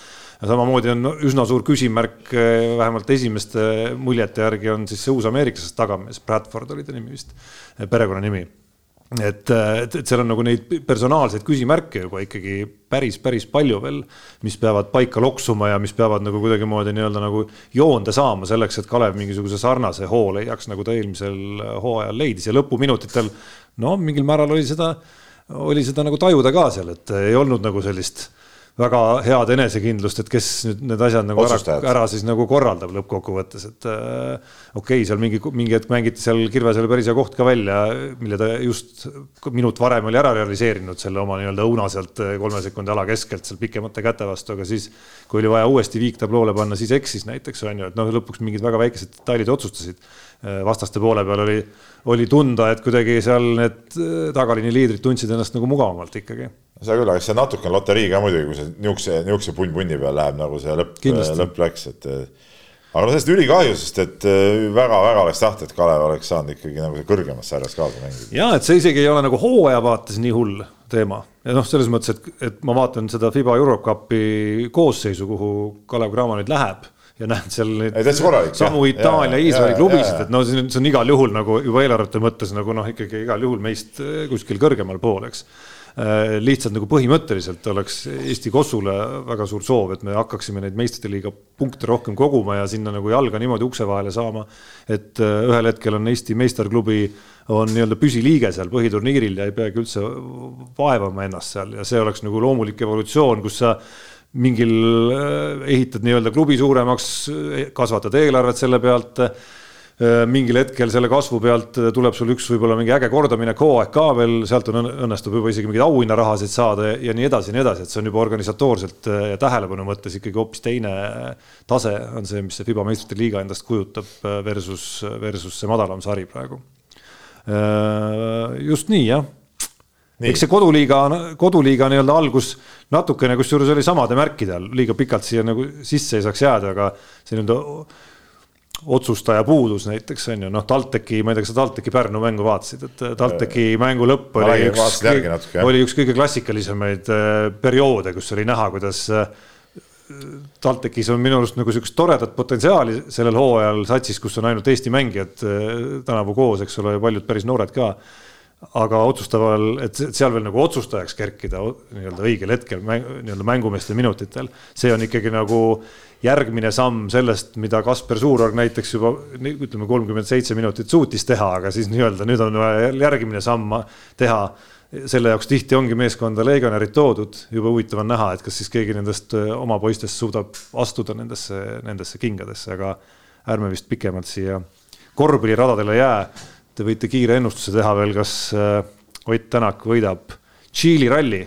samamoodi on üsna suur küsimärk, eh, vähemalt esimeste muljete järgi on siis see uus ameeriklasest tagamees, Bradford oli ta nimi vist, eh, perekonnanimi. Et, et, et seal on nagu neid personaalseid küsimärke juba ikkagi päris, päris palju veel, mis peavad paika loksuma ja mis peavad nagu kuidagimoodi nii-öelda nagu joonde saama selleks, et Kalev mingisuguse sarnase hoo leiaks, nagu ta eelmisel hooajal leidis. Ja lõpuminutitel no mingil määral oli seda, oli seda nagu tajuda ka seal, et ei olnud nagu sellist väga head enesekindlust, et kes nüüd need asjad nagu ära, ära siis nagu korraldab lõppkokkuvõttes, et äh, okei okay,, seal mingi, mingi hetk mängiti seal Kirvesele päris hea koht ka välja, mille ta just minut varem oli ära realiseerinud, selle oma nii-öelda õuna sealt äh, kolme sekundi ala keskelt seal pikemate käte vastu, aga siis kui oli vaja uuesti viiktabloole panna, siis eksis näiteks on ju, et noh, lõpuks mingid väga väikesed detailid otsustasid. Äh, vastaste poole peal oli, oli tunda, et kuidagi seal need äh, tagaliini liidrid tundsid ennast nagu mugavamalt ikkagi. Seda küll, aga see natuke on loterii ka muidugi, kui see niisuguse, niisuguse punn-punni peal läheb, nagu see lõpp, lõpp läks, et aga no sellest ülikahju, sest et väga-väga äh, oleks tahtnud, et Kalev oleks saanud ikkagi nagu kõrgemas sarjas kaasa mängida. ja et see isegi ei ole nagu hooaja vaates nii hull teema. Ja noh, selles mõttes, et, et ma vaatan seda Fiba Eurocupi koosseisu, kuhu Kalev Cramo nüüd läheb ja näed seal neid samu Itaalia, Iisraeli klubisid, et no see on, see on igal juhul nagu juba eelarvete mõttes nagu noh, ikkagi igal juhul meist äh, kuskil kõrgemal pool, eks. Äh, lihtsalt nagu põhimõtteliselt oleks Eesti Kossule väga suur soov, et me hakkaksime neid meistrite liiga punkte rohkem koguma ja sinna nagu jalga niimoodi ukse vahele saama. et äh, ühel hetkel on Eesti meisterklubi on nii-öelda püsiliige seal põhiturniiril ja ei peagi üldse vaevama ennast seal. Ja see oleks nagu loomulik evolutsioon, kus sa mingil ehitad nii-öelda klubi suuremaks, kasvatad eelarvet selle pealt Äh, mingil hetkel selle kasvu pealt tuleb sul üks võib-olla mingi äge kordaminek hooaeg ka veel, sealt on õnnestub juba isegi mingeid auhinnarahasid saada ja nii edasi ja nii edasi, et see on juba organisatoorselt äh, ja tähelepanu mõttes ikkagi hoopis teine tase on see, mis see FIBA meistrite liiga endast kujutab äh, versus, versus see madalam sari praegu. just nii jah. Eks see koduliiga, koduliiga nii-öelda algus natukene, kusjuures oli samade märkide all, liiga pikalt siia nagu sisse ei saaks jääda, aga see nii-öelda otsustaja puudus näiteks on ju, noh, TalTechi, ma ei tea, kas sa TalTechi Pärnu mängu vaatasid, et äh, TalTechi mängu lõpp oli üks, oli üks kõige klassikalisemaid äh, perioode, kus oli näha, kuidas äh, TalTechis on minu arust nagu sihukest toredat potentsiaali sellel hooajal satsis, kus on ainult Eesti mängijad tänavu koos, eks ole, paljud päris noored ka. Aga otsustaval, et seal veel nagu otsustajaks kerkida nii-öelda õigel hetkel nii-öelda mängumeeste minutitel, see on ikkagi nagu järgmine samm sellest, mida Kasper Suurorg näiteks juba ütleme, kolmkümmend seitse minutit suutis teha, aga siis nii-öelda nüüd on vaja järgmine samm teha. selle jaoks tihti ongi meeskonda legionärid toodud, jube huvitav on näha, et kas siis keegi nendest oma poistest suudab astuda nendesse, nendesse kingadesse, aga ärme vist pikemalt siia korvpalliradadele jää. Te võite kiire ennustuse teha veel, kas äh, Ott Tänak võidab Tšiili ralli.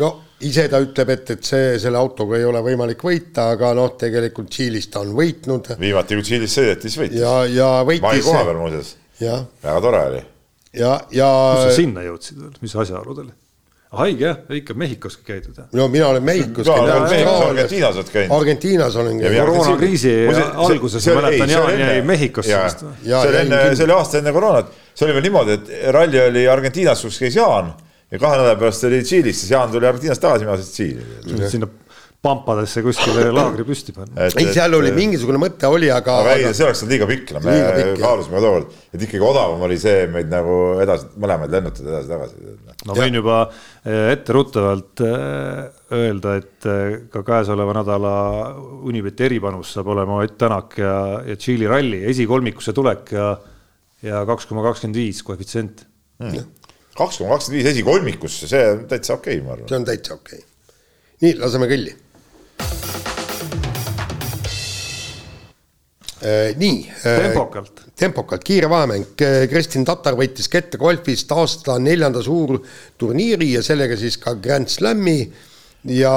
no ise ta ütleb, et, et see, selle autoga ei ole võimalik võita, aga noh, tegelikult Tšiilis ta on võitnud. viimati, kui Tšiilis sõideti, siis võitis. ja, ja võitis. mai koha peal muuseas. väga tore oli. ja, ja. kus sa sinna jõudsid veel, mis asjaoludel? Haige jah, ikka Mehhikoski käidud no mina olen Mehhikos käinud. Argentiinas oled käinud. Argentiinas olen käinud. koroonakriisi alguses ma mäletan, Jaan jäi Mehhikosse vist. see oli enne, see oli aasta enne koroonat, see oli veel niimoodi, et ralli oli Argentiinas, kus käis Jaan ja kahe nädala pärast oli Tšiilis, siis Jaan tuli Argentiinast tagasi, mina sõitsin Tšiili. sinna pampadesse kuskile *laughs* laagri püsti panna. ei, seal oli mingisugune mõte oli, aga. aga ei, see oleks olnud liiga pikk, no me kaalusime tookord, et ikkagi odavam oli see meid nagu edasi, mõlemaid lennutada edasi-tagasi. ma võin juba eh, etteruttavalt eh, öelda, et eh, ka käesoleva nädala Unibeti eripanus saab olema Ott Tänak ja, ja Tšiili ralli esikolmikusse tulek ja, ja kaks koma kakskümmend viis koefitsient hmm kaks koma kakskümmend viis esikolmikusse, see on täitsa okei okay,, ma arvan. see on täitsa okei okay.. nii, laseme kõlli. Nii äh,. tempokalt. tempokalt, kiire vahemäng. Äh, Kristin Tatar võitis Kette golfist aasta neljanda suurturniiri ja sellega siis ka Grand Slami ja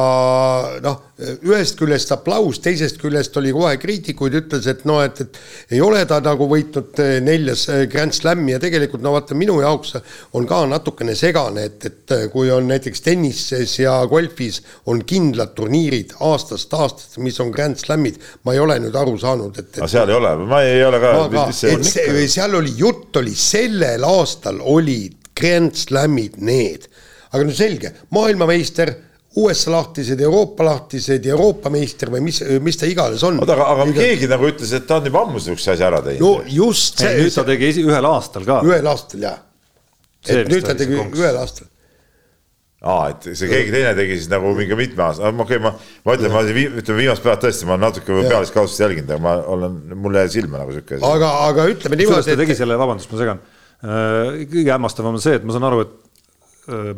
noh, ühest küljest aplaus, teisest küljest oli kohe kriitikuid, ütles, et noh, et, et ei ole ta nagu võitnud eh, neljas eh, Grand Slami ja tegelikult no vaata, minu jaoks on ka natukene segane, et, et eh, kui on näiteks tennises ja golfis on kindlad turniirid aastast aastast, mis on Grand Slamid, ma ei ole nüüd aru saanud, et, et. aga seal ei ole, ma ei ole ka. seal oli jutt oli sellel aastal olid Grand Slamid need, aga no selge, maailmameister USA lahtised, Euroopa lahtised, Euroopa meister või mis, mis ta iganes on. oota, aga, aga Iga... keegi nagu ütles, et ta on juba ammu sihukese asja ära teinud. no just see. nüüd ta tegi esi, ühel aastal ka. ühel aastal jah. et nüüd ta tegi ühel aastal. aa, et see keegi teine tegi siis nagu mingi mitme aasta, okei okay,, ma, ma ütlen, ma ütleme viimast päeva tõesti, ma natuke pealiskaudselt jälginud, aga ma olen, mulle jäi silma nagu sihuke. aga, aga ütleme niimoodi. ta tegi selle, vabandust, ma segan. Äh, kõige hämmastavam on see, et ma saan aru, et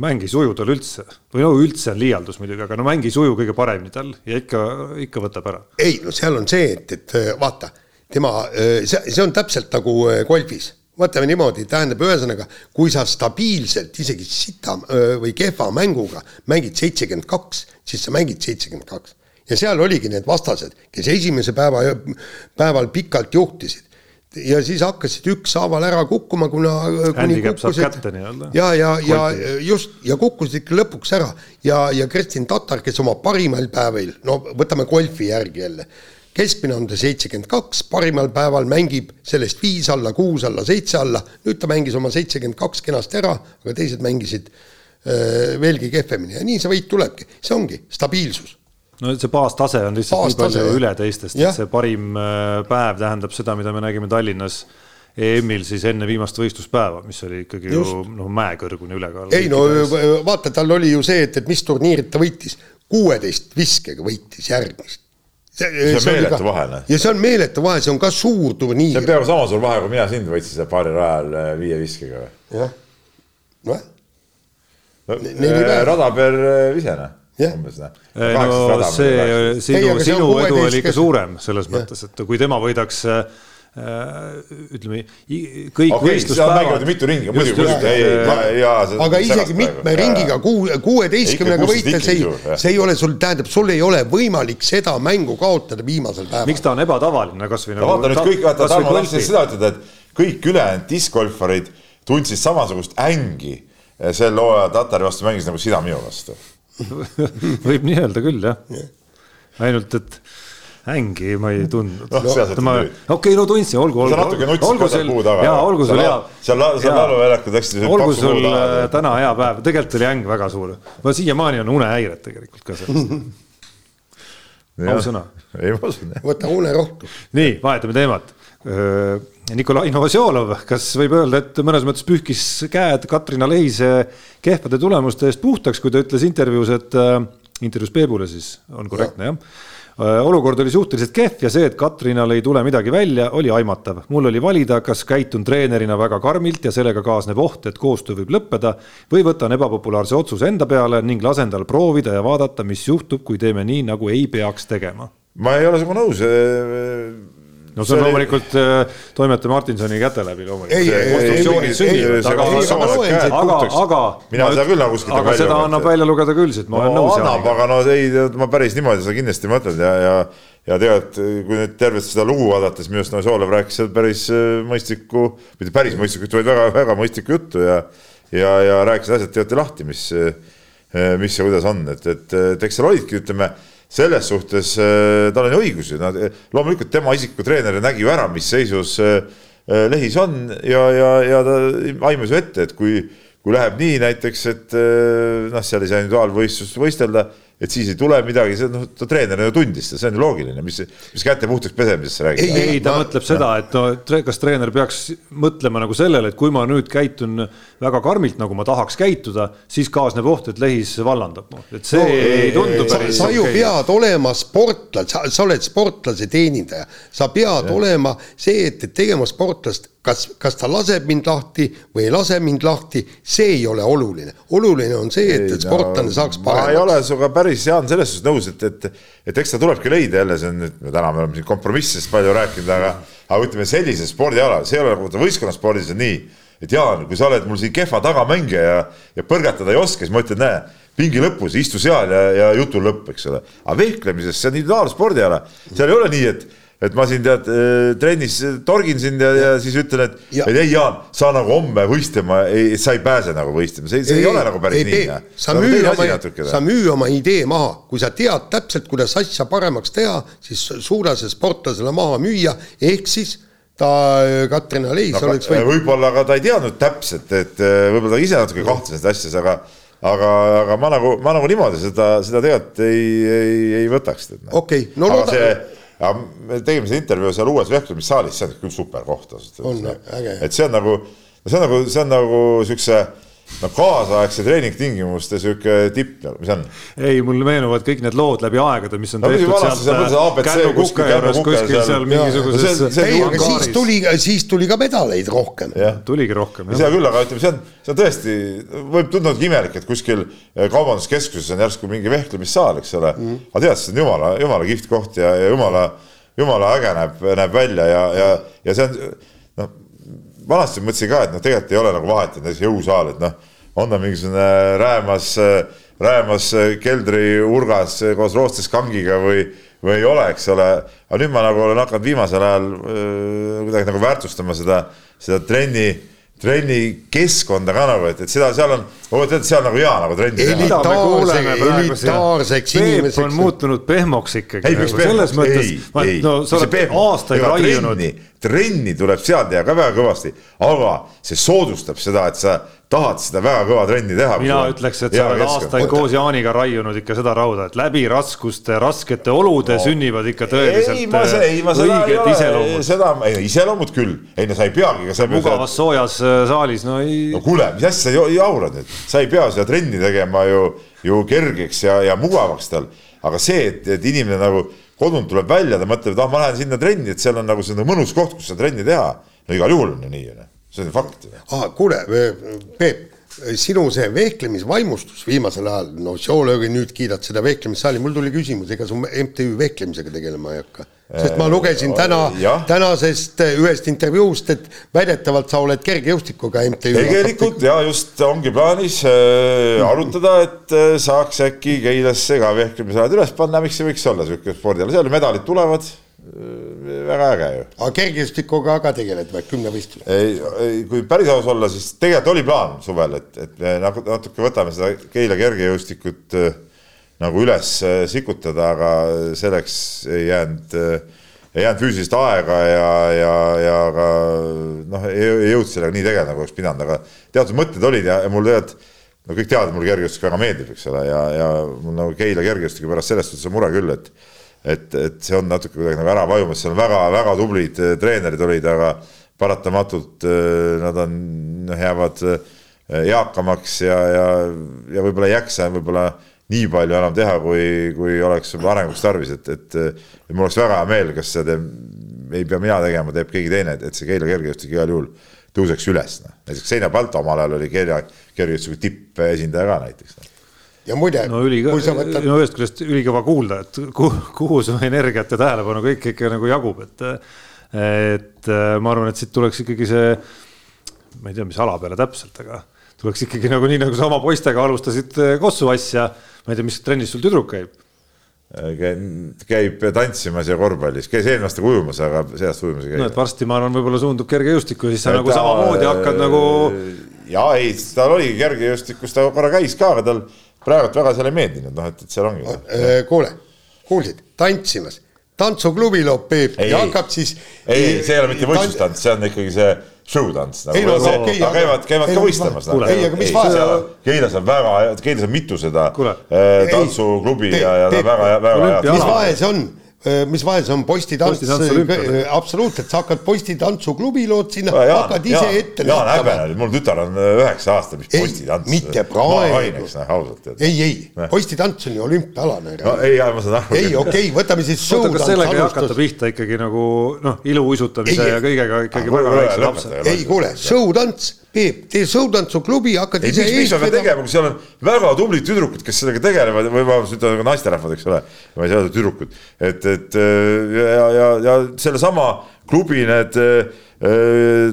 mäng ei suju tal üldse või no üldse on liialdus muidugi, aga no mäng ei suju kõige paremini tal ja ikka, ikka võtab ära. ei, no seal on see, et, et äh, vaata, tema, äh, see, see on täpselt nagu golfis mõtleme niimoodi, tähendab, ühesõnaga, kui sa stabiilselt isegi sita või kehva mänguga mängid seitsekümmend kaks, siis sa mängid seitsekümmend kaks. ja seal oligi need vastased, kes esimese päeva, päeval pikalt juhtisid ja siis hakkasid ükshaaval ära kukkuma, kuna kuni kukkusid. ja, ja, ja just ja kukkusid ikka lõpuks ära. Ja, ja Kristin Tatar, kes oma parimal päevil, no võtame golfi järgi jälle, keskmine on ta seitsekümmend kaks, parimal päeval mängib sellest viis alla, kuus alla, seitse alla, nüüd ta mängis oma seitsekümmend kaks kenasti ära, aga teised mängisid öö, veelgi kehvemini. Ja nii see võit tulebki, see ongi stabiilsus no see baastase on lihtsalt baastase, nii palju üle teistest, et see parim äh, päev tähendab seda, mida me nägime Tallinnas EM-il siis enne viimast võistluspäeva, mis oli ikkagi Just. ju noh, mäekõrgune ülekaal. ei no vaata, tal oli ju see, et, et mis turniirid ta võitis, kuueteist viskega võitis järgmist. see, see on meeletu vahe, noh. ja see on meeletu vahe, see on ka suur turniir. see on peaaegu sama suur vahe, kui mina sind võitsin seal paari rajal äh, viie viskega või? jah, nojah. rada per vise, Jah. umbes noh. no see Ei, sinu, sinu edu oli 16 ikka suurem selles mõttes, et kui tema võidaks äh, ütleme kõik seal mängivad ju mitu ringi, muidugi, muidugi, ei, ei, ma ei, jaa. aga isegi mitme ringiga kuu, kuueteistkümnega Ikka võitel, see ei, see ei ole sul, tähendab, sul ei ole võimalik seda mängu kaotada viimasel päeval. miks ta on ebatavaline kasvõi no vaata nüüd kõik, vaata Tarmo tahtsin seda ütelda, et kõik ülejäänud diskgolfarid tundsid samasugust ängi eh, sel hooajal Tatari vastu mängis nagu sina minu vastu. *laughs* võib nii öelda küll jah. ainult, et ängi ma ei tundnud nüüd. okei, no tundsin, olgu, olgu, olgu sul, jaa, olgu sul hea. seal, seal lauluväljakul läksid. olgu sul äh, täna hea päev, tegelikult oli äng väga suur. ma siiamaani on unehäired tegelikult ka sellest. *laughs* ausõna. ei, ma usun jah. võta unerohtu. nii, vahetame teemat. Nikolai Novosjolov, kas võib öelda, et mõnes mõttes pühkis käed Katrina Lehise kehvade tulemuste eest puhtaks, kui ta ütles intervjuus, et äh, intervjuus Peebule siis on korrektne jah ja.? olukord oli suhteliselt kehv ja see, et Katrinal ei tule midagi välja, oli aimatav. mul oli valida, kas käitun treenerina väga karmilt ja sellega kaasneb oht, et koostöö võib lõppeda või võtan ebapopulaarse otsuse enda peale ning lasen tal proovida ja vaadata, mis juhtub, kui teeme nii, nagu ei peaks tegema ma ei ole sinuga nõus no see on loomulikult äh, toimetaja Martinsoni käte läbi loomulikult. Ei, ei, konstruktsioonid ei, sünnivad, ei, aga, ei, aga mina seda küll nagu kuskilt aga seda annab välja lugeda küll siit, ma olen no, nõus. annab, aga no ei, ma päris niimoodi seda kindlasti ei mõtelnud ja, ja ja tegelikult, kui nüüd tervet seda lugu vaadata, siis minu arust Novosjolov rääkis seal päris äh, mõistlikku, mitte päris mõistlikku vaid väga-väga mõistlikku juttu ja ja, ja rääkis asjad teati lahti, mis, mis ja kuidas on, et, et, et eks seal olidki, ütleme selles suhtes äh, tal on õigus ju, loomulikult tema isikliku treener nägi ju ära, mis seisus äh, lehis on ja, ja, ja ta aimas ju ette, et kui, kui läheb nii näiteks, et äh, noh, seal ei saa individuaalvõistlust võistelda, et siis ei tule midagi, see noh, ta treenerina ju tundis seda, see on ju loogiline, mis, mis käte puhtaks pesemisest sa räägid. ei, ei, ta ma, mõtleb seda, et no kas treener peaks mõtlema nagu sellele, et kui ma nüüd käitun väga karmilt, nagu ma tahaks käituda, siis kaasneb oht, et lehis vallandab, noh, et see no, ei, ei tundu päris. sa ju okay. pead olema sportlane, sa, sa oled sportlase teenindaja, sa pead ja. olema see, et, et tegema sportlast kas, kas ta laseb mind lahti või ei lase mind lahti, see ei ole oluline. oluline on see, et, et sportlane no, saaks paremaks. ma ei ole sinuga päris, Jaan, selles suhtes nõus, et, et, et eks ta tulebki leida jälle, see on nüüd, täna me oleme siin kompromissist palju rääkinud, aga, aga ütleme, sellisel spordialal, see ei ole nagu võistkonnaspordis on nii, et Jaan, kui sa oled mul siin kehva tagamängija ja, ja põrgatada ei oska, siis ma ütlen, näe, pingi lõpus, istu seal ja, ja jutu lõpp, eks ole. aga vehklemises, see on individuaalspordiala, seal ei ole nii, et et ma siin tead trennis torgin sind ja, ja siis ütlen, et, et ei, Jaan, sa nagu homme võistlema, ei, sa ei pääse nagu võistlema, see, see ei, ei ole nagu päris ei, nii. sa müü oma, sa müü oma idee maha, kui sa tead täpselt, kuidas asja paremaks teha, siis suuda see sportlasele maha müüa, ehk siis ta, Katrina Leis no, oleks võinud. võib-olla, aga ta ei teadnud täpselt, et võib-olla ta ise natuke kahtles nendes asjades, aga aga, aga ma nagu, ma nagu niimoodi seda, seda tegelikult ei, ei, ei võtaks. okei, no loodame. Aga me tegime seda intervjuu seal uues vehklemissaalis, see on küll super koht ausalt öeldes. et see on nagu, see on nagu, see on nagu siukse no kaasaegse treeningtingimuste sihuke tipp, mis on? ei, mulle meenuvad kõik need lood läbi aegade, mis on no, tehtud sealt Kännu kuka juures kuskil seal mingisuguses. ei, aga siis tuli, siis tuli ka medaleid rohkem. tuligi rohkem. seda küll, aga ütleme, see on, see on tõesti, võib tunduda imelik, et kuskil kaubanduskeskuses on järsku mingi vehklemissaal, eks ole mm.. aga tead, see on jumala, jumala kihvt koht ja, ja jumala, jumala äge näeb, näeb välja ja, ja, ja see on noh vanasti mõtlesin ka, et noh, tegelikult ei ole nagu vahet, et näiteks jõusaal, et noh, on ta mingisugune räämas, räämas keldriurgas koos roostes-kangiga või, või ei ole, eks ole. aga nüüd ma nagu olen hakanud viimasel ajal äh, kuidagi nagu väärtustama seda, seda trenni trennikeskkonda ka nagu, et, et seda seal on, ette, seal nagu hea nagu trenni teha. elitaarseks inimeseks. Peep on muutunud pehmoks ikkagi. ei, miks pehmoks? selles mõttes, no sa oled aastaid raiunud. trenni tuleb seal teha ka väga kõvasti, aga see soodustab seda, et sa tahad seda väga kõva trenni teha. mina ütleks, et sa oled aastaid koos Jaaniga raiunud ikka seda rauda, et läbi raskuste, raskete olude no. sünnivad ikka tõeliselt ei, ma, ei, ma seda õiged ei iseloomud. seda, ei iseloomud küll, ei no sa ei peagi. mugavas soojas äh, saalis, no ei. no kuule, mis asja sa jaurad nüüd, sa ei pea seda trenni tegema ju, ju kergeks ja, ja mugavaks tal, aga see, et, et inimene nagu kodunt tuleb välja, ta mõtleb, et ah, ma lähen sinna trenni, et seal on nagu selline mõnus koht, kus seda trenni teha. no igal juhul on ju nii, see on fakt. ah, kuule, Peep, sinu see vehklemisvaimustus viimasel ajal, no Šolöögi nüüd kiidad seda vehklemissaali, mul tuli küsimus, ega su MTÜ vehklemisega tegelema ei hakka? sest ma lugesin täna, tänasest ühest intervjuust, et väidetavalt sa oled kergejõustikuga MTÜ. tegelikult ja just ongi plaanis äh, arutada, et äh, saaks äkki Keilasse ka vehklemisalad üles panna, miks ei võiks olla sihuke spordiala, seal medalid tulevad väga äge ju. aga kergejõustikuga ka tegeled või, kümnevõistlus? ei, ei, kui päris aus olla, siis tegelikult oli plaan suvel, et, et me nagu natuke võtame seda Keila kergejõustikut äh, nagu üles äh, sikutada, aga selleks ei jäänud, äh, ei jäänud füüsilist aega ja, ja, ja ka noh, ei jõudnud sellega nii tegeleda, nagu oleks pidanud, aga teatud mõtted olid ja, ja mul tegelikult no kõik teavad, mulle kergejõustik väga meeldib, eks ole, ja, ja mul nagu Keila kergejõustiku pärast selles suhtes on mure küll, et et, et see on natuke kuidagi nagu ära vajumas, seal väga-väga tublid äh, treenerid olid, aga paratamatult äh, nad on, noh, jäävad äh, eakamaks ja, ja, ja võib-olla ei jaksa võib-olla nii palju enam teha, kui, kui oleks arenguks tarvis, et, et, et mul oleks väga hea meel, kas seda ei pea mina tegema, teeb keegi teine, et see Keila kergejõustik igal juhul tõuseks üles, noh. näiteks Seina Palto omal ajal oli Keila kergejõustiku tippesindaja ka näiteks no ja muide no, ülikõ... võtad... no ühest küljest ülikõva kuulda, et kuhu, kuhu su energiat ja tähelepanu kõik ikka nagu jagub, et et ma arvan, et siit tuleks ikkagi see, ma ei tea, mis ala peale täpselt, aga tuleks ikkagi nagu nii, nagu sa oma poistega alustasid Kossu asja, ma ei tea, mis trennis sul tüdruk käib käib tantsimas ja korvpallis, käis eelmine aasta ujumas, aga see aasta ujumas ei käi. no et varsti ma arvan, võib-olla suundub kergejõustikku siis sa et nagu ta, samamoodi hakkad nagu. ja ei, tal oligi kergejõustikus, ta korra käis ka, aga tal praegult väga seal ei meeldinud, noh, et, et seal ongi. Äh, kuule, kuulsid, tantsimas, tantsuklubi loob Peep ei, ja hakkab siis. ei, see ei ole mitte võistlustants, see on ikkagi see show-tants nagu. ei no okei okay,. aga käivad, käivad ka võistlemas. ei, aga mis vahe? Keilas on väga, Keilas on mitu seda äh, tantsuklubi ja, ja ta on väga, väga hea. mis vahe see on? Äh, mis vahe see on, postitants, äh, absoluutselt, sa hakkad postitantsuklubi lood sinna, hakkad ise Jaan, ette Jaan häbeneb, mul tütar on äh, üheksa aastane, mis postitants. mitte praegu. ei, ei, postitants on ju olümpiaalane. no ei, ma saan aru. ei, okei okay,, võtame siis oota, kas sellega ei hakata pihta ikkagi nagu noh, iluuisutamise ja kõigega ikkagi väga väikse lapse? ei, kuule, show-tants Peep, tee sõutantsuklubi, hakkad ise eest vedama. tegema, kui seal on väga tublid tüdrukud, kes sellega tegelevad või vabandust, ütleme naisterahvad, eks ole. ma ei saa öelda tüdrukud, et, et ja, ja, ja sellesama klubi need äh,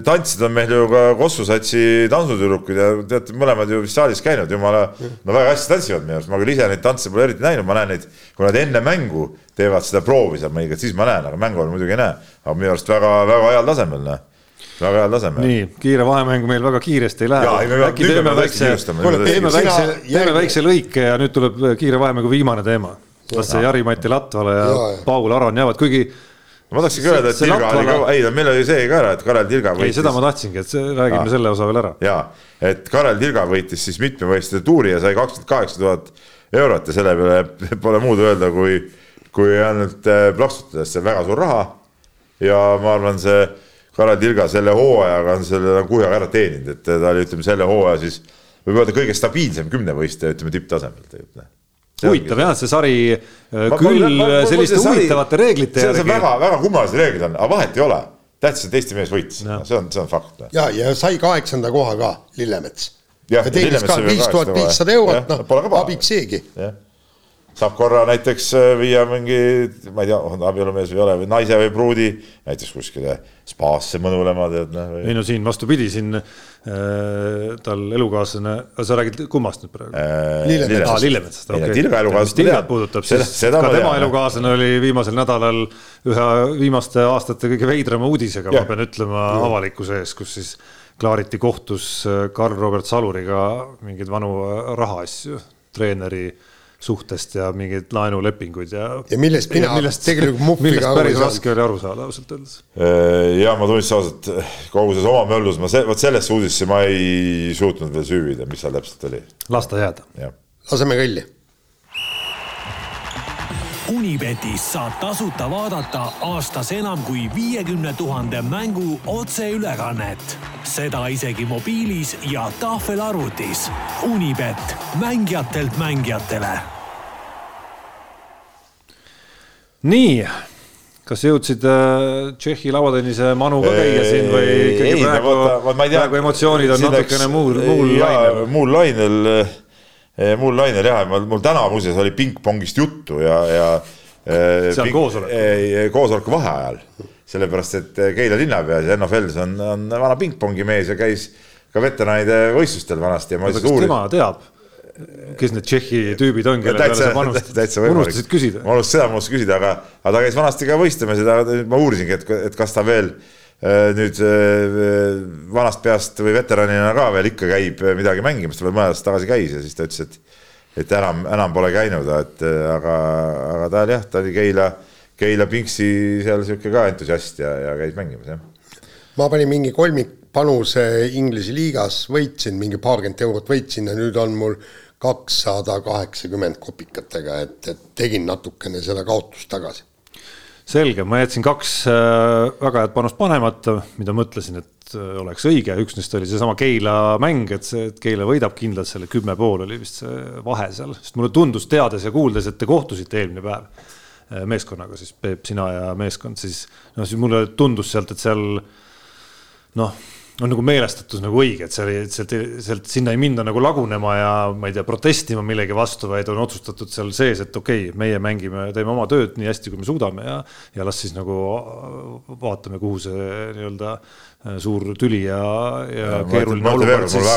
tantsid on meil ju ka Kossu satsi tantsutüdrukud ja teate, mõlemad ju vist saalis käinud, jumala, no väga hästi tantsivad minu arust, ma küll ise neid tantse pole eriti näinud, ma näen neid, kui nad enne mängu teevad seda proovi seal mõnikord, siis ma näen, aga mängu ajal muidugi ei näe. aga minu arust väga-väga heal tasemel, noh väga heal tasemel. nii, kiire vahemäng meil väga kiiresti ei lähe. äkki teeme väikse, teeme väikse, teeme väikse lõike ja nüüd tuleb kiire vahemängu viimane teema. Las see Jari-Mati Latvala ja, ja, ja. Paul Aron jäävad, kuigi ma tahtsin ka öelda, et Tilga Latvala... oli ka, ei meil oli see ka ära, et Karel Tilga võitis. ei, seda ma tahtsingi, et see, räägime ah. selle osa veel ära. ja, et Karel Tilga võitis siis mitmevõistluste tuuri ja sai kakskümmend kaheksa tuhat eurot ja selle peale *laughs* pole muud öelda, kui, kui ainult äh, plaksutada, sest see on väga suur raha. ja ma arvan, see Karel Tilga selle hooajaga on selle nagu kuhjaga ära teeninud, et ta oli, ütleme selle hooaja siis võib öelda kõige stabiilsem kümnevõistleja, ütleme tipptasemel tegelikult noh. Huvitav jah, see sari äh, ma, küll ma, ma, selliste huvitavate reeglite järgi. väga, väga kummalised reeglid on, aga vahet ei ole. tähtis, et Eesti mees võitis, see on, see on fakt. Ja, ja sai kaheksanda koha ka Lillemets. ja teenis ka viis tuhat viissada eurot, noh, abiks seegi saab korra näiteks äh, viia mingi, ma ei tea, on ta abielumees või ei ole, või naise või pruudi näiteks kuskile spaasse mõnulema, tead noh. ei no siin vastupidi, siin äh, tal elukaaslane, sa räägid kummast nüüd praegu äh,? Lillemetsast ah,. Lillemetsast, okei okay.. mis Tilgat puudutab, siis seda ka tema elukaaslane oli viimasel nädalal ühe viimaste aastate kõige veidrama uudisega, ma pean ütlema avalikkuse ees, kus siis klaariti kohtus äh, Karl Robert Saluriga mingeid vanu äh, rahaasju, treeneri suhtest ja mingeid laenulepinguid ja. ja millest mina millest, tegelikult ei saanud. päris raske oli aru saada ausalt öeldes. Äh, ja ma tunnistan ausalt, kogu selles oma möllus ma, vot sellesse uudisse ma ei suutnud veel süüvida, mis seal täpselt oli. las ta jääda. laseme kõlli Unibetis saab tasuta vaadata aastas enam kui viiekümne tuhande mängu otseülekannet. seda isegi mobiilis ja tahvelarvutis. Unibet, mängijatelt mängijatele. nii, kas jõudsid äh, Tšehhi lauatennise manu ka käia siin või ikkagi ei, praegu, praegu emotsioonid on natukene muul, muul lainel? muul lainel, muul lainel jah, mul täna muuseas oli pingpongist juttu ja, ja seal koosolekul? koosoleku vaheajal, sellepärast et Keila linnapea, Enno Fels on, on vana pingpongimees ja käis ka veteranide võistlustel vanasti siis uurisin. tema teab kes need Tšehhi tüübid on, kelle peale sa panustasid? unustasid küsida? ma unustasin seda, ma unustasin küsida, aga, aga ta käis vanasti ka võistlemas ja ta, ma uurisingi, et, et kas ta veel äh, nüüd äh, vanast peast või veteranina ka veel ikka käib midagi mängimas, ta veel mõned aastad tagasi käis ja siis ta ütles, et, et enam, enam pole käinud, et aga, aga ta oli jah, ta oli Keila, Keila Pingsi seal sihuke ka entusiast ja, ja käis mängimas jah. ma panin mingi kolmikpanuse Inglise liigas, võitsin mingi paarkümmend eurot võitsin ja nüüd on mul kakssada kaheksakümmend kopikatega, et, et tegin natukene seda kaotust tagasi. Selge, ma jätsin kaks äh, väga head panust panemata, mida mõtlesin, et äh, oleks õige, üks neist oli seesama Keila mäng, et see, et Keila võidab kindlalt selle kümme pool oli vist see vahe seal, sest mulle tundus, teades ja kuuldes, et te kohtusite eelmine päev äh, meeskonnaga, siis Peep, sina ja meeskond, siis noh, siis mulle tundus sealt, et seal noh on nagu meelestatus nagu õige, et seal, sealt, sealt sinna ei minda nagu lagunema ja ma ei tea, protestima millegi vastu, vaid on otsustatud seal sees, et okei okay,, meie mängime, teeme oma tööd nii hästi, kui me suudame ja, ja las siis nagu vaatame, kuhu see nii-öelda äh, suur tüli ja, ja, ja keeruline olukord siis,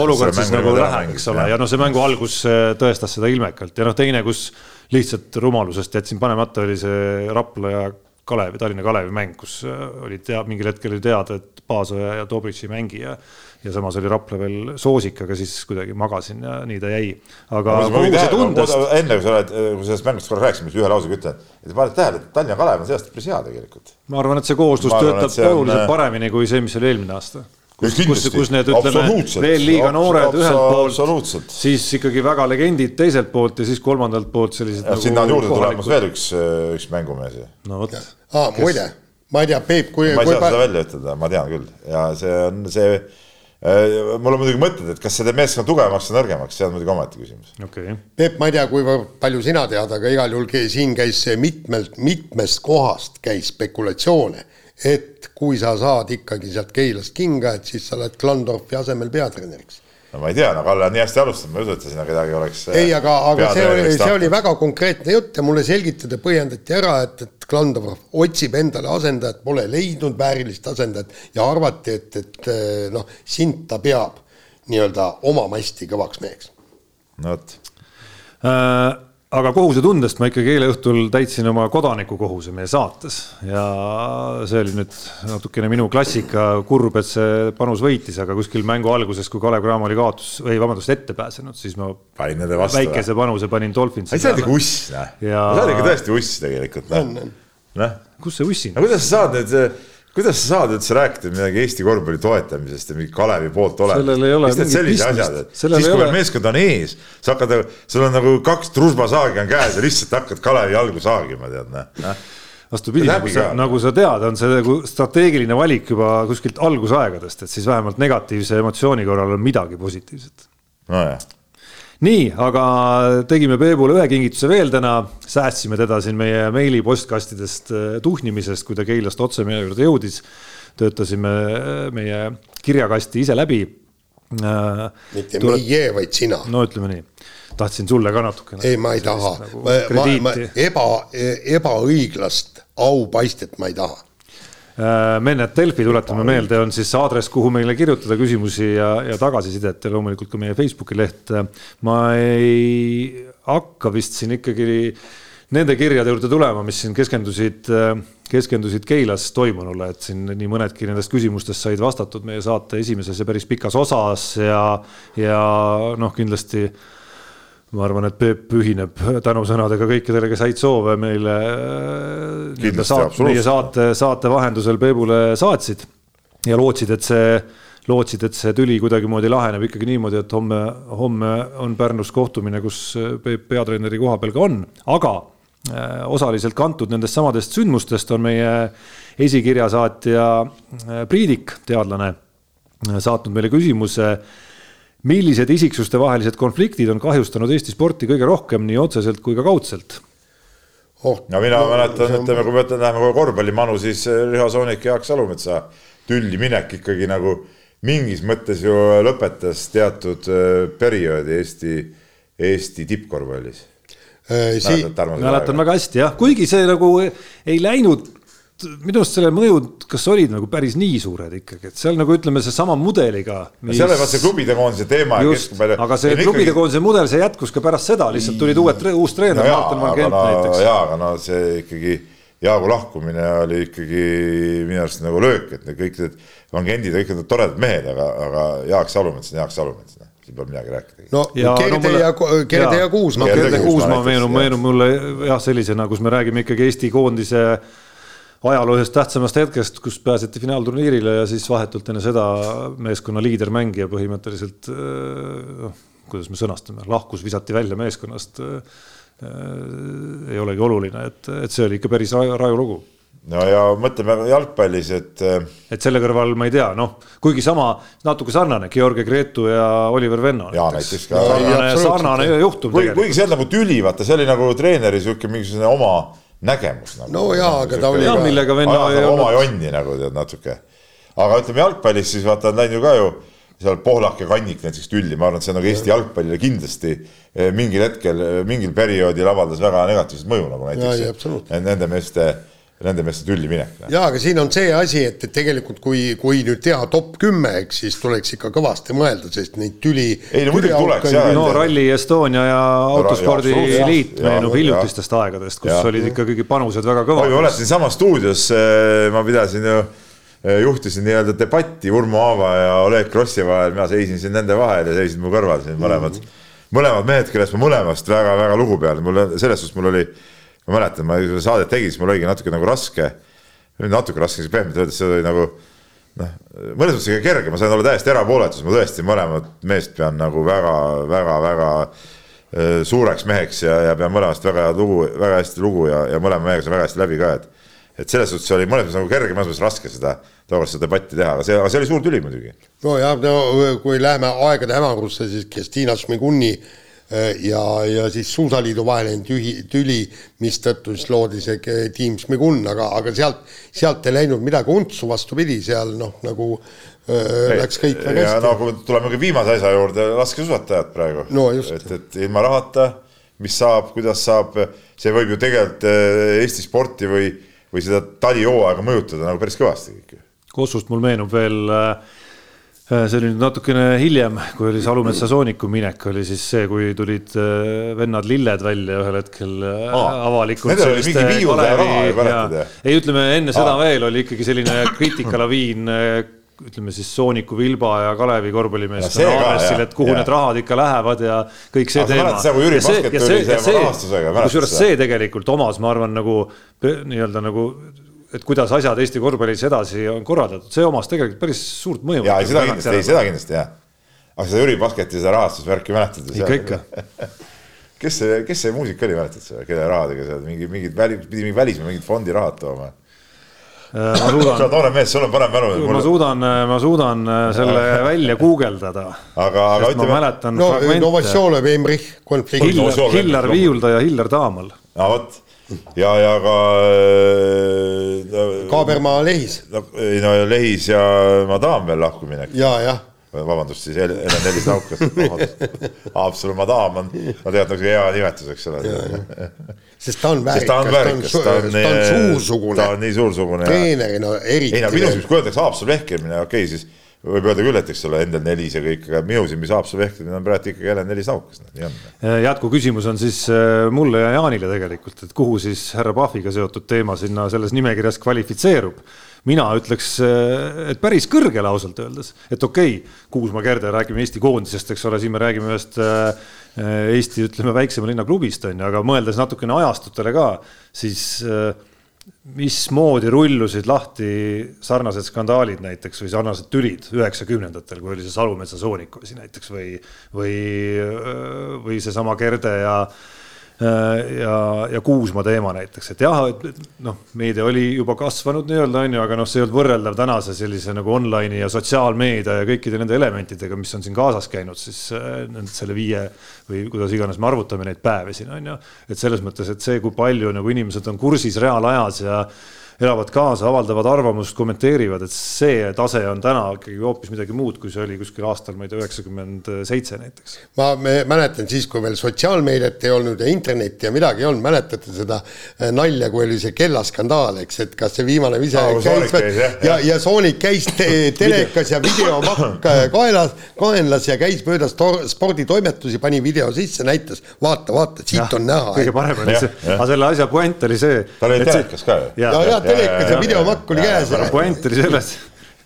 olukord siis nagu läheb, eks ole, ja noh, see mängu algus äh, tõestas seda ilmekalt ja noh, teine, kus lihtsalt rumalusest jätsin panemata, oli see Rapla ja Kalevi, Tallinna Kalevi mäng, kus äh, oli tea, mingil hetkel oli teada, et Paasoja ja Dobrich ei mängi ja ja samas oli Rapla veel soosik, aga siis kuidagi magasin ja nii ta jäi. aga tundest... enne kui sa oled, kui sellest mängust korra rääkisime, siis ühe lausega ütlen, et paned tähele, et Tallinna Kalev on see aasta päris hea tegelikult. ma arvan, et see kooslus töötab oluliselt on... paremini kui see, mis oli eelmine aasta kus, kus, kus need ütleme veel liiga noored ühelt poolt, siis ikkagi väga legendid teiselt poolt ja siis kolmandalt poolt sellised. Nagu sinna on juurde tulemas veel üks, üks mängumees ju. no vot. aa, muide ma ei tea, Peep, kui. ma ei saa seda välja ütelda, ma tean küll ja see on see äh, mul on muidugi mõtted, et kas see teeb meeskonna tugevamaks või nõrgemaks, see on muidugi omaette küsimus okay.. Peep, ma ei tea, kuivõrd palju sina tead, aga igal juhul siin käis mitmelt, mitmest kohast käis spekulatsioone, et kui sa saad ikkagi sealt Keilast kinga, et siis sa oled Klandorfi asemel peatreeneriks no ma ei tea, no Kalle on nii hästi alustanud, ma ei usu, et ta sinna kedagi oleks. ei, aga, aga see oli, see oli väga konkreetne jutt ja mulle selgitati, põhjendati ära, et, et Klandov otsib endale asendajat, pole leidnud väärilist asendajat ja arvati, et, et noh, sind ta peab nii-öelda omama hästi kõvaks meheks. no vot äh, aga kohusetundest ma ikkagi eile õhtul täitsin oma kodanikukohuse meie saates ja see oli nüüd natukene minu klassika, kurb, et see panus võitis, aga kuskil mängu alguses, kui Kalev Cramo oli kaotus või vabandust, ette pääsenud, siis ma panin nende vastu. väikese panuse panin Dolphinsi. sa oled ikka uss, noh. sa oled ikka tõesti uss tegelikult, noh. noh. kus see ussin? no kuidas sa saad nüüd kuidas sa saad üldse rääkida midagi Eesti korvpalli toetamisest ja mingi Kalevi poolt olemisest? mis need sellised asjad, et siis kui veel meeskond on ees, sa hakkad, sul on nagu kaks trusbasaagi on käes ja lihtsalt hakkad Kalevi jalgu saagima, tead noh. Vastupidi, nagu sa, nagu sa tead, on see nagu strateegiline valik juba kuskilt algusaegadest, et siis vähemalt negatiivse emotsiooni korral on midagi positiivset. nojah nii, aga tegime Peebule ühe kingituse veel täna, säästsime teda siin meie meili postkastidest äh, tuhnimisest, kui ta Keilast otse meie juurde jõudis. töötasime äh, meie kirjakasti ise läbi. Äh, mitte Tule... meie, vaid sina. no ütleme nii, tahtsin sulle ka natukene. ei, ma ei taha nagu, ma, ma, ma eba, ebaõiglast aupaistet ma ei taha Mennet Delfi, tuletame meelde, on siis aadress, kuhu meile kirjutada küsimusi ja, ja tagasisidet ja loomulikult ka meie Facebooki leht. ma ei hakka vist siin ikkagi nende kirjade juurde tulema, mis siin keskendusid, keskendusid Keilas toimunule, et siin nii mõnedki nendest küsimustest said vastatud meie saate esimeses ja päris pikas osas ja, ja noh, kindlasti ma arvan, et Peep ühineb tänusõnadega kõikidele, kes häid soove meile saat, meie saate, saate vahendusel Peebule saatsid ja lootsid, et see, lootsid, et see tüli kuidagimoodi laheneb ikkagi niimoodi, et homme, homme on Pärnus kohtumine, kus Peep peatreeneri koha peal ka on, aga äh, osaliselt kantud nendest samadest sündmustest on meie esikirjasaatja äh, Priidik, teadlane, saatnud meile küsimuse millised isiksuste vahelised konfliktid on kahjustanud Eesti sporti kõige rohkem nii otseselt kui ka kaudselt? oh, no mina no, mäletan, ütleme, kui me läheme kohe korvpallimanu, siis äh, Riho Soonik ja Jaak Salumetsa tülli minek ikkagi nagu mingis mõttes ju lõpetas teatud äh, perioodi Eesti, Eesti tippkorvpallis. Mäletan väga hästi jah, kuigi see nagu ei läinud minu arust selle mõjud, kas olid nagu päris nii suured ikkagi, et seal nagu ütleme, seesama mudeliga mis.... seal oli vaat see klubide koondise teema. aga see klubide ikkagi... koondise mudel, see jätkus ka pärast seda, lihtsalt tulid uued, uus treener no, Martin Van Gent no, näiteks. jaa, aga no see ikkagi, Jaagu lahkumine oli ikkagi minu arust nagu löök, et kõik need Van Gendid kõik need toredad mehed, aga, aga Jaak Salumets on Jaak Salumets noh, siin pole midagi rääkida. no ja, Gerde ja, Gerde ja Kuusma. Gerde Kuusma meenub, meenub mulle jah, sellisena, kus me räägime ikkagi Eesti koondise ajaloo ühest tähtsamast hetkest, kus pääseti finaalturniirile ja siis vahetult enne seda meeskonna liidermängija põhimõtteliselt noh, kuidas me sõnastame, lahkus, visati välja meeskonnast. ei olegi oluline, et, et see oli ikka päris raju, lugu no ja mõtleme jalgpallis, et. et selle kõrval ma ei tea, noh, kuigi sama natuke sarnane, Georgi Gretu ja Oliver Venno. ja näiteks ka. sarnane, sarnane juhtum. kuigi see on nagu tüli, vaata, see oli nagu treeneri sihuke mingisugune oma nägemus nagu.. no jaa, aga ta oli ja, ka. millega venna ei olnud. oma jonni nagu tead natuke. aga ütleme jalgpallis siis vaata on läinud ju ka ju seal Pohlak ja Kannik näiteks tülli, ma arvan, et see on nagu Eesti jalgpallile kindlasti eh, mingil hetkel, eh, mingil perioodil avaldas väga negatiivset mõju nagu näiteks nende meeste nende meeste tülli minek. jaa, aga siin on see asi, et, et tegelikult kui, kui nüüd teha top kümme, eks siis tuleks ikka kõvasti mõelda, sest neid tüli. ei no muidugi tuleks jah. no Rally Estonia ja Autospordi Liit meenub hiljutistest aegadest, kus ja. olid ikkagi panused väga kõvad. ma mäletan siinsamas stuudios eh, ma pidasin ju eh, juhtisin nii-öelda debatti Urmo Aava ja Oleg Krossi vahel, mina seisin siin nende vahel ja seisid mu kõrval siin mõlemad mm, -hmm. mõlemad mehed, kellest ma mõlemast väga-väga lugu pean, mul selles suhtes mul oli ma mäletan, ma seda saadet tegin, siis mul oligi natuke nagu raske, natuke raske, pehmelt öeldes, see oli nagu noh, mõnes mõttes ikka kerge, ma sain olla täiesti erapooletus, ma tõesti mõlemat meest pean nagu väga-väga-väga äh, suureks meheks ja, ja pean mõlemast väga head lugu, väga hästi lugu ja, ja mõlema mehega saan väga hästi läbi ka, et et selles suhtes oli mõnes mõttes nagu kerge, mõnes mõttes raske seda tookord seda debatti teha, aga see, aga see oli suur tüli muidugi. nojah, no kui läheme aegade hämarusse, siis Kestina Šmiguni Äh, ja, ja siis Suusaliidu vaheline tühi, tüli, mistõttu siis loodi see tiim Šmigun, aga, aga sealt, sealt ei läinud midagi untsu, vastupidi, seal noh, nagu öö, äh, läks kõik väga hästi. no kui tuleme ka viimase asja juurde, laskesuusatajad praegu no,. et, et ilma rahata, mis saab, kuidas saab, see võib ju tegelikult äh, Eesti sporti või, või seda talihooaega mõjutada nagu päris kõvasti. Kossust mul meenub veel äh, Äh, see oli nüüd natukene hiljem, kui oli Salumetsa sooniku minek, oli siis see, kui tulid äh, vennad Lilled välja ühel hetkel äh, Aa, avalikult. ei, ütleme enne seda Aa. veel oli ikkagi selline kriitikalaviin ütleme siis Sooniku, Vilba ja Kalevi korvpallimeeskonna aadressil, et kuhu ja. need rahad ikka lähevad ja kõik see teema. kusjuures see tegelikult omas, ma arvan, nagu nii-öelda nagu et kuidas asjad Eesti korvpallis edasi on korraldatud, see omas tegelikult päris suurt mõju. ja seda kindlasti, ei seda kindlasti jah. aga seda Jüri Basketi seda rahastusvärki mäletad? ikka, ikka *laughs* kes see, kes see muusik oli, mäletad sa, kelle rahadega seal mingi, mingid väli, pidi mingi välismaa mingid fondi rahad tooma? Äh, ma suudan. *laughs* sa oled noorem mees, sul on parem mälu. ma suudan, ma suudan äh, selle välja guugeldada. aga, aga ütleme. ma mäletan. no Novatsioone või Emrich konflikt. Hillar, Hillar Viiulda ja Hillar Taamal. no vot ja, ja ka äh,. Kaabermaa Lehis. no, ei no Lehis ja Madam veel lahkuminek. ja, jah vabandust, siis Helen Nelis Naukas. Haapsalu madam on, no tegelikult nagu hea nimetus, eks ole. sest ta on väärikas, ta on, väärikas, ta on, ta on suursugune. ta on nii suursugune. treenerina eriti. ei no minu silmis, kui öeldakse Haapsalu vehkimine, okei okay,, siis võib öelda küll, et eks ole, Endel Nelis ja kõik, aga minu silmis Haapsalu vehkimine on praegu ikkagi Helen Nelis Naukas, nii on. jätkuküsimus on siis äh, mulle ja Jaanile tegelikult, et kuhu siis härra Pahviga seotud teema sinna selles nimekirjas kvalifitseerub mina ütleks, äh, et päris kõrgele ausalt öeldes, et okei okay,, Kuusma Kerde, räägime Eesti koondisest, eks ole, siin me räägime ühest äh, Eesti, ütleme, väiksema linna klubist on ju, aga mõeldes natukene ajastutele ka, siis äh, mismoodi rullusid lahti sarnased skandaalid näiteks või sarnased tülid üheksakümnendatel, kui oli see Salumetsa soonik asi näiteks või, või, või seesama Kerde ja ja, ja Kuusma teema näiteks, et jah, et noh, meedia oli juba kasvanud nii-öelda on ju, aga noh, see ei olnud võrreldav tänase sellise nagu online'i ja sotsiaalmeedia ja kõikide nende elementidega, mis on siin kaasas käinud siis selle viie või kuidas iganes me arvutame neid päevi siin on ju. et selles mõttes, et see, kui palju nagu inimesed on kursis reaalajas ja elavad kaasa, avaldavad arvamust, kommenteerivad, et see tase on täna ikkagi hoopis midagi muud, kui see oli kuskil aastal, ma ei tea, üheksakümmend seitse näiteks. ma mäletan siis, kui veel sotsiaalmeediat ei olnud ja internetti ja midagi ei olnud, mäletate seda äh, nalja, kui oli see kellaskandaal, eks, et kas see viimane vise Aa, käis Soonik käis, jah, ja, jah. ja Soonik käis te telekas ja videomakk *laughs* kaelas, kaenlas ja käis mööda sporditoimetusi, pani video sisse, näitas, vaata, vaata, siit on näha. kõige parem oli see, aga selle asja puänt oli see. tal oli telekas ka ju. ja, ja telekas ja videomakk oli käes. aga puänt oli selles,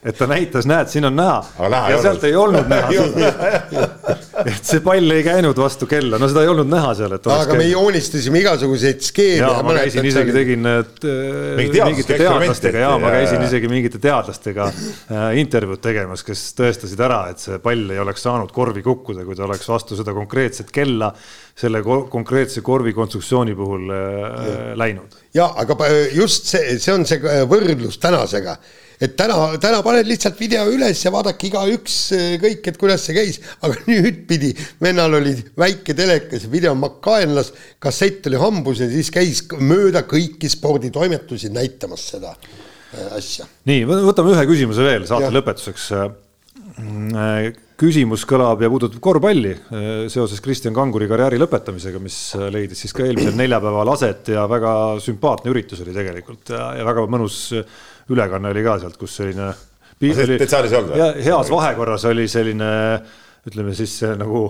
et ta näitas, näed, siin on näha. Ja sealt ei olnud näha. *laughs* et see pall ei käinud vastu kella, no seda ei olnud näha seal, et. aga me joonistasime igasuguseid skeeme. ja ma käisin isegi, tegin need äh, mingite teadlastega ja ma ja- käisin isegi mingite teadlastega äh, intervjuud tegemas, kes tõestasid ära, et see pall ei oleks saanud korvi kukkuda, kui ta oleks vastu seda konkreetset kella selle ko- konkreetse korvi konstruktsiooni puhul äh, läinud. ja aga just see, see on see võrdlus tänasega, et täna, täna paned lihtsalt video üles ja vaadake igaüks äh, kõik, et kuidas see käis, aga *laughs* nüüd pidi, vennal oli väike telekas, videomakk kaenlas, kassett oli hambus ja siis käis mööda kõiki sporditoimetusi näitamas seda äh, asja. nii, võtame ühe küsimuse veel saate Jah. lõpetuseks. küsimus kõlab ja puudutab korvpalli äh, seoses Kristjan Kanguri karjääri lõpetamisega, mis äh, leidis siis ka eelmisel neljapäeval aset ja väga sümpaatne üritus oli tegelikult ja, ja väga mõnus ülekanne oli ka sealt, kus selline. teid saalis ei olnud või? ja heas vahekorras oli selline, ütleme siis nagu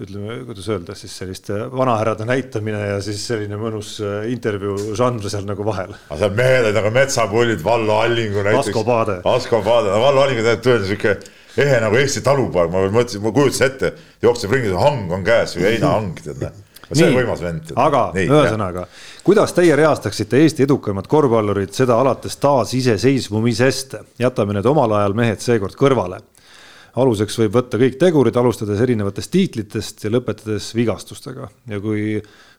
ütleme, kuidas öelda siis selliste vanahärrade näitamine ja siis selline mõnus äh, intervjuu žanr seal nagu vahel. aga seal mehed olid nagu metsapullid, Vallo Allingu näiteks. Asko Paade. Asko Paade, Vallo Allingu tegelikult tõesti sihuke ehe nagu Eesti talupoeg, ma mõtlesin, ma kujutasin ette, jookseb ringi, hang on käes või heinahang, tead *laughs* see on võimas vend. aga ühesõnaga, kuidas teie reastaksite Eesti edukamad korvpallurid seda alates taasiseseisvumisest? jätame need omal ajal mehed seekord kõrvale. aluseks võib võtta kõik tegurid, alustades erinevatest tiitlitest ja lõpetades vigastustega ja kui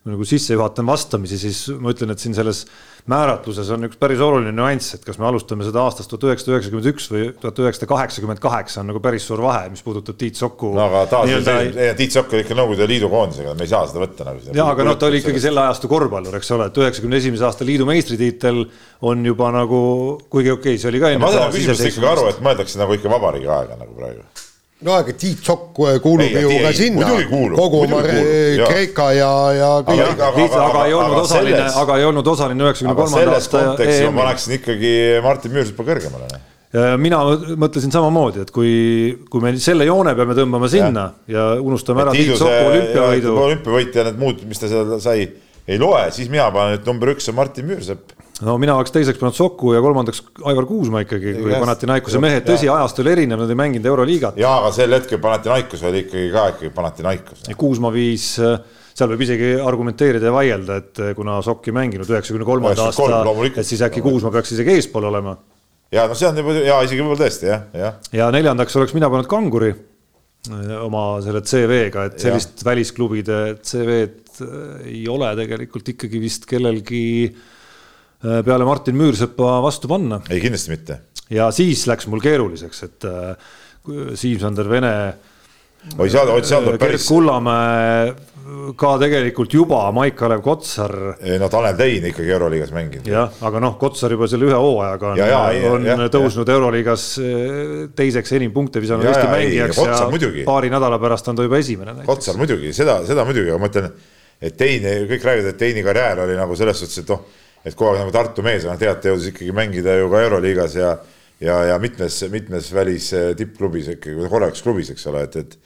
nagu sisse juhatan vastamisi, siis ma ütlen, et siin selles määratluses on üks päris oluline nüanss, et kas me alustame seda aastast tuhat üheksasada üheksakümmend üks või tuhat üheksasada kaheksakümmend kaheksa on nagu päris suur vahe, mis puudutab Tiit Soku. no aga taas, nii-öelda- Tiit Sokk oli ikka Nõukogude Liidu koondisega, me ei saa seda võtta nagu. ja aga noh, ta oli ikkagi selle ajastu korvpallur, eks ole, et üheksakümne esimese aasta liidu meistritiitel on juba nagu, kuigi okei okay,, see oli ka ma saan küsimusest ikkagi aru, et mõeldakse nagu ikka vabariigi aega nagu praegu. No aga Tiit Sokk kuulub Ei, ju ka sinna, kuulub, kogu oma kuulub. Kreeka ja, ja kõik Aga- aga- aga, aga, aga ei olnud aga osaline aga ei olnud osaline üheksakümne kolmanda selles aasta kontekstis ma EM-il. paneksin ikkagi Martin Müürsepa kõrgemale. Ja mina mõtlesin samamoodi, et kui, kui me selle joone peame tõmbama sinna ja, ja unustame ära Tiit Soku olümpiavõidu. olümpiavõit ja need muud, mis ta seal sai, ei loe, siis mina panen, et number üks on Martin Müürsepp. No mina oleks teiseks pannud Soku ja kolmandaks Aivar Kuusma ikkagi, kui. Panathinaikose mehed, tõsi, ajastu oli erinev, nad ei mänginud Euroliigat. jaa, aga sel hetkel Panathinaikos oli ikkagi ka ikkagi Panathinaikos. Kuusma viis, seal võib isegi argumenteerida ja vaielda, et kuna Sokk ei mänginud üheksakümne kolmanda 93 aasta, et siis äkki Kuusma peaks isegi eespool olema. ja no see on juba ja isegi võib-olla tõesti jah, jah. ja neljandaks oleks mina pannud Kanguri äh, oma selle CV-ga, et sellist ja. välisklubide CV-d äh, ei ole tegelikult ikkagi vist kellelgi äh, peale Martin Müürsepa vastu panna. ei, kindlasti mitte. ja siis läks mul keeruliseks, et äh, Siim-Sander Vene oi, seal, seal tuleb Gerd päris. Kullamäe ka tegelikult juba Maik-Kalev Kotsar. no Tanel Tein ikkagi Euroliigas mänginud. jah, aga noh, Kotsar juba selle ühe hooajaga on, Ja, ja, ja, on ja, tõusnud ja. Euroliigas teiseks enim punkte visanud Ja, Eesti ja, ei, mängijaks Kotsar ja muidugi. paari nädala pärast on ta juba esimene. Kotsar muidugi, seda, seda muidugi, aga ma ütlen, et Teini, kõik räägivad, et Teini karjäär oli nagu selles suhtes, et noh, et kogu aeg nagu Tartu mees, noh tead, ta jõudis ikkagi mängida ju ka Euroliigas ja ja, ja mitmes, mitmes välis eh, tippklubis ikkagi, korralikus klubis, eks ole, et, et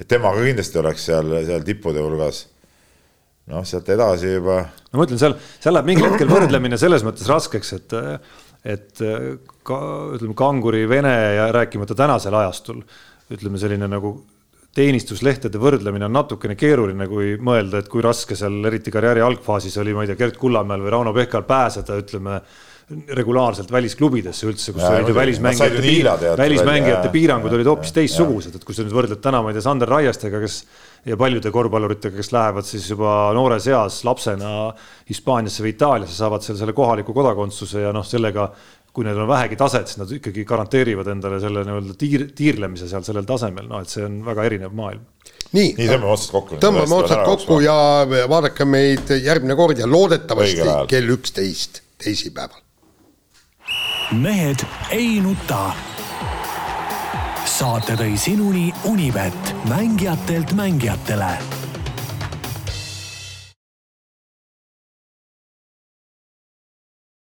et tema ka kindlasti oleks seal, seal tippude hulgas. noh, sealt edasi juba. no ma ütlen, seal, seal läheb mingil hetkel võrdlemine selles mõttes raskeks, et, et ka ütleme, kanguri Vene ja rääkimata tänasel ajastul ütleme, selline nagu teenistuslehtede võrdlemine on natukene keeruline, kui mõelda, et kui raske seal eriti karjääri algfaasis oli, ma ei tea, Gerd Kullamäel või Rauno Pehkal pääseda, ütleme regulaarselt välisklubidesse üldse, kus Jaa, olid ju välismängijate, tead, välismängijate piirangud olid hoopis teistsugused, et kui sa nüüd võrdled täna, ma ei tea, Sander Raiestega, kes ja paljude korvpalluritega, kes lähevad siis juba noores eas lapsena Hispaaniasse või Itaaliasse, saavad seal selle kohaliku kodakondsuse ja noh, sellega kui neil on vähegi taset, siis nad ikkagi garanteerivad endale selle nii-öelda tiir, tiirlemise seal sellel tasemel, noh, et see on väga erinev maailm. nii, nii tõmbame otsad kokku. tõmbame otsad kokku ja vaadake meid järgmine kord ja loodetavasti kell üksteist teisipäeval. mehed ei nuta. saate tõi sinuni Unibet, mängijatelt mängijatele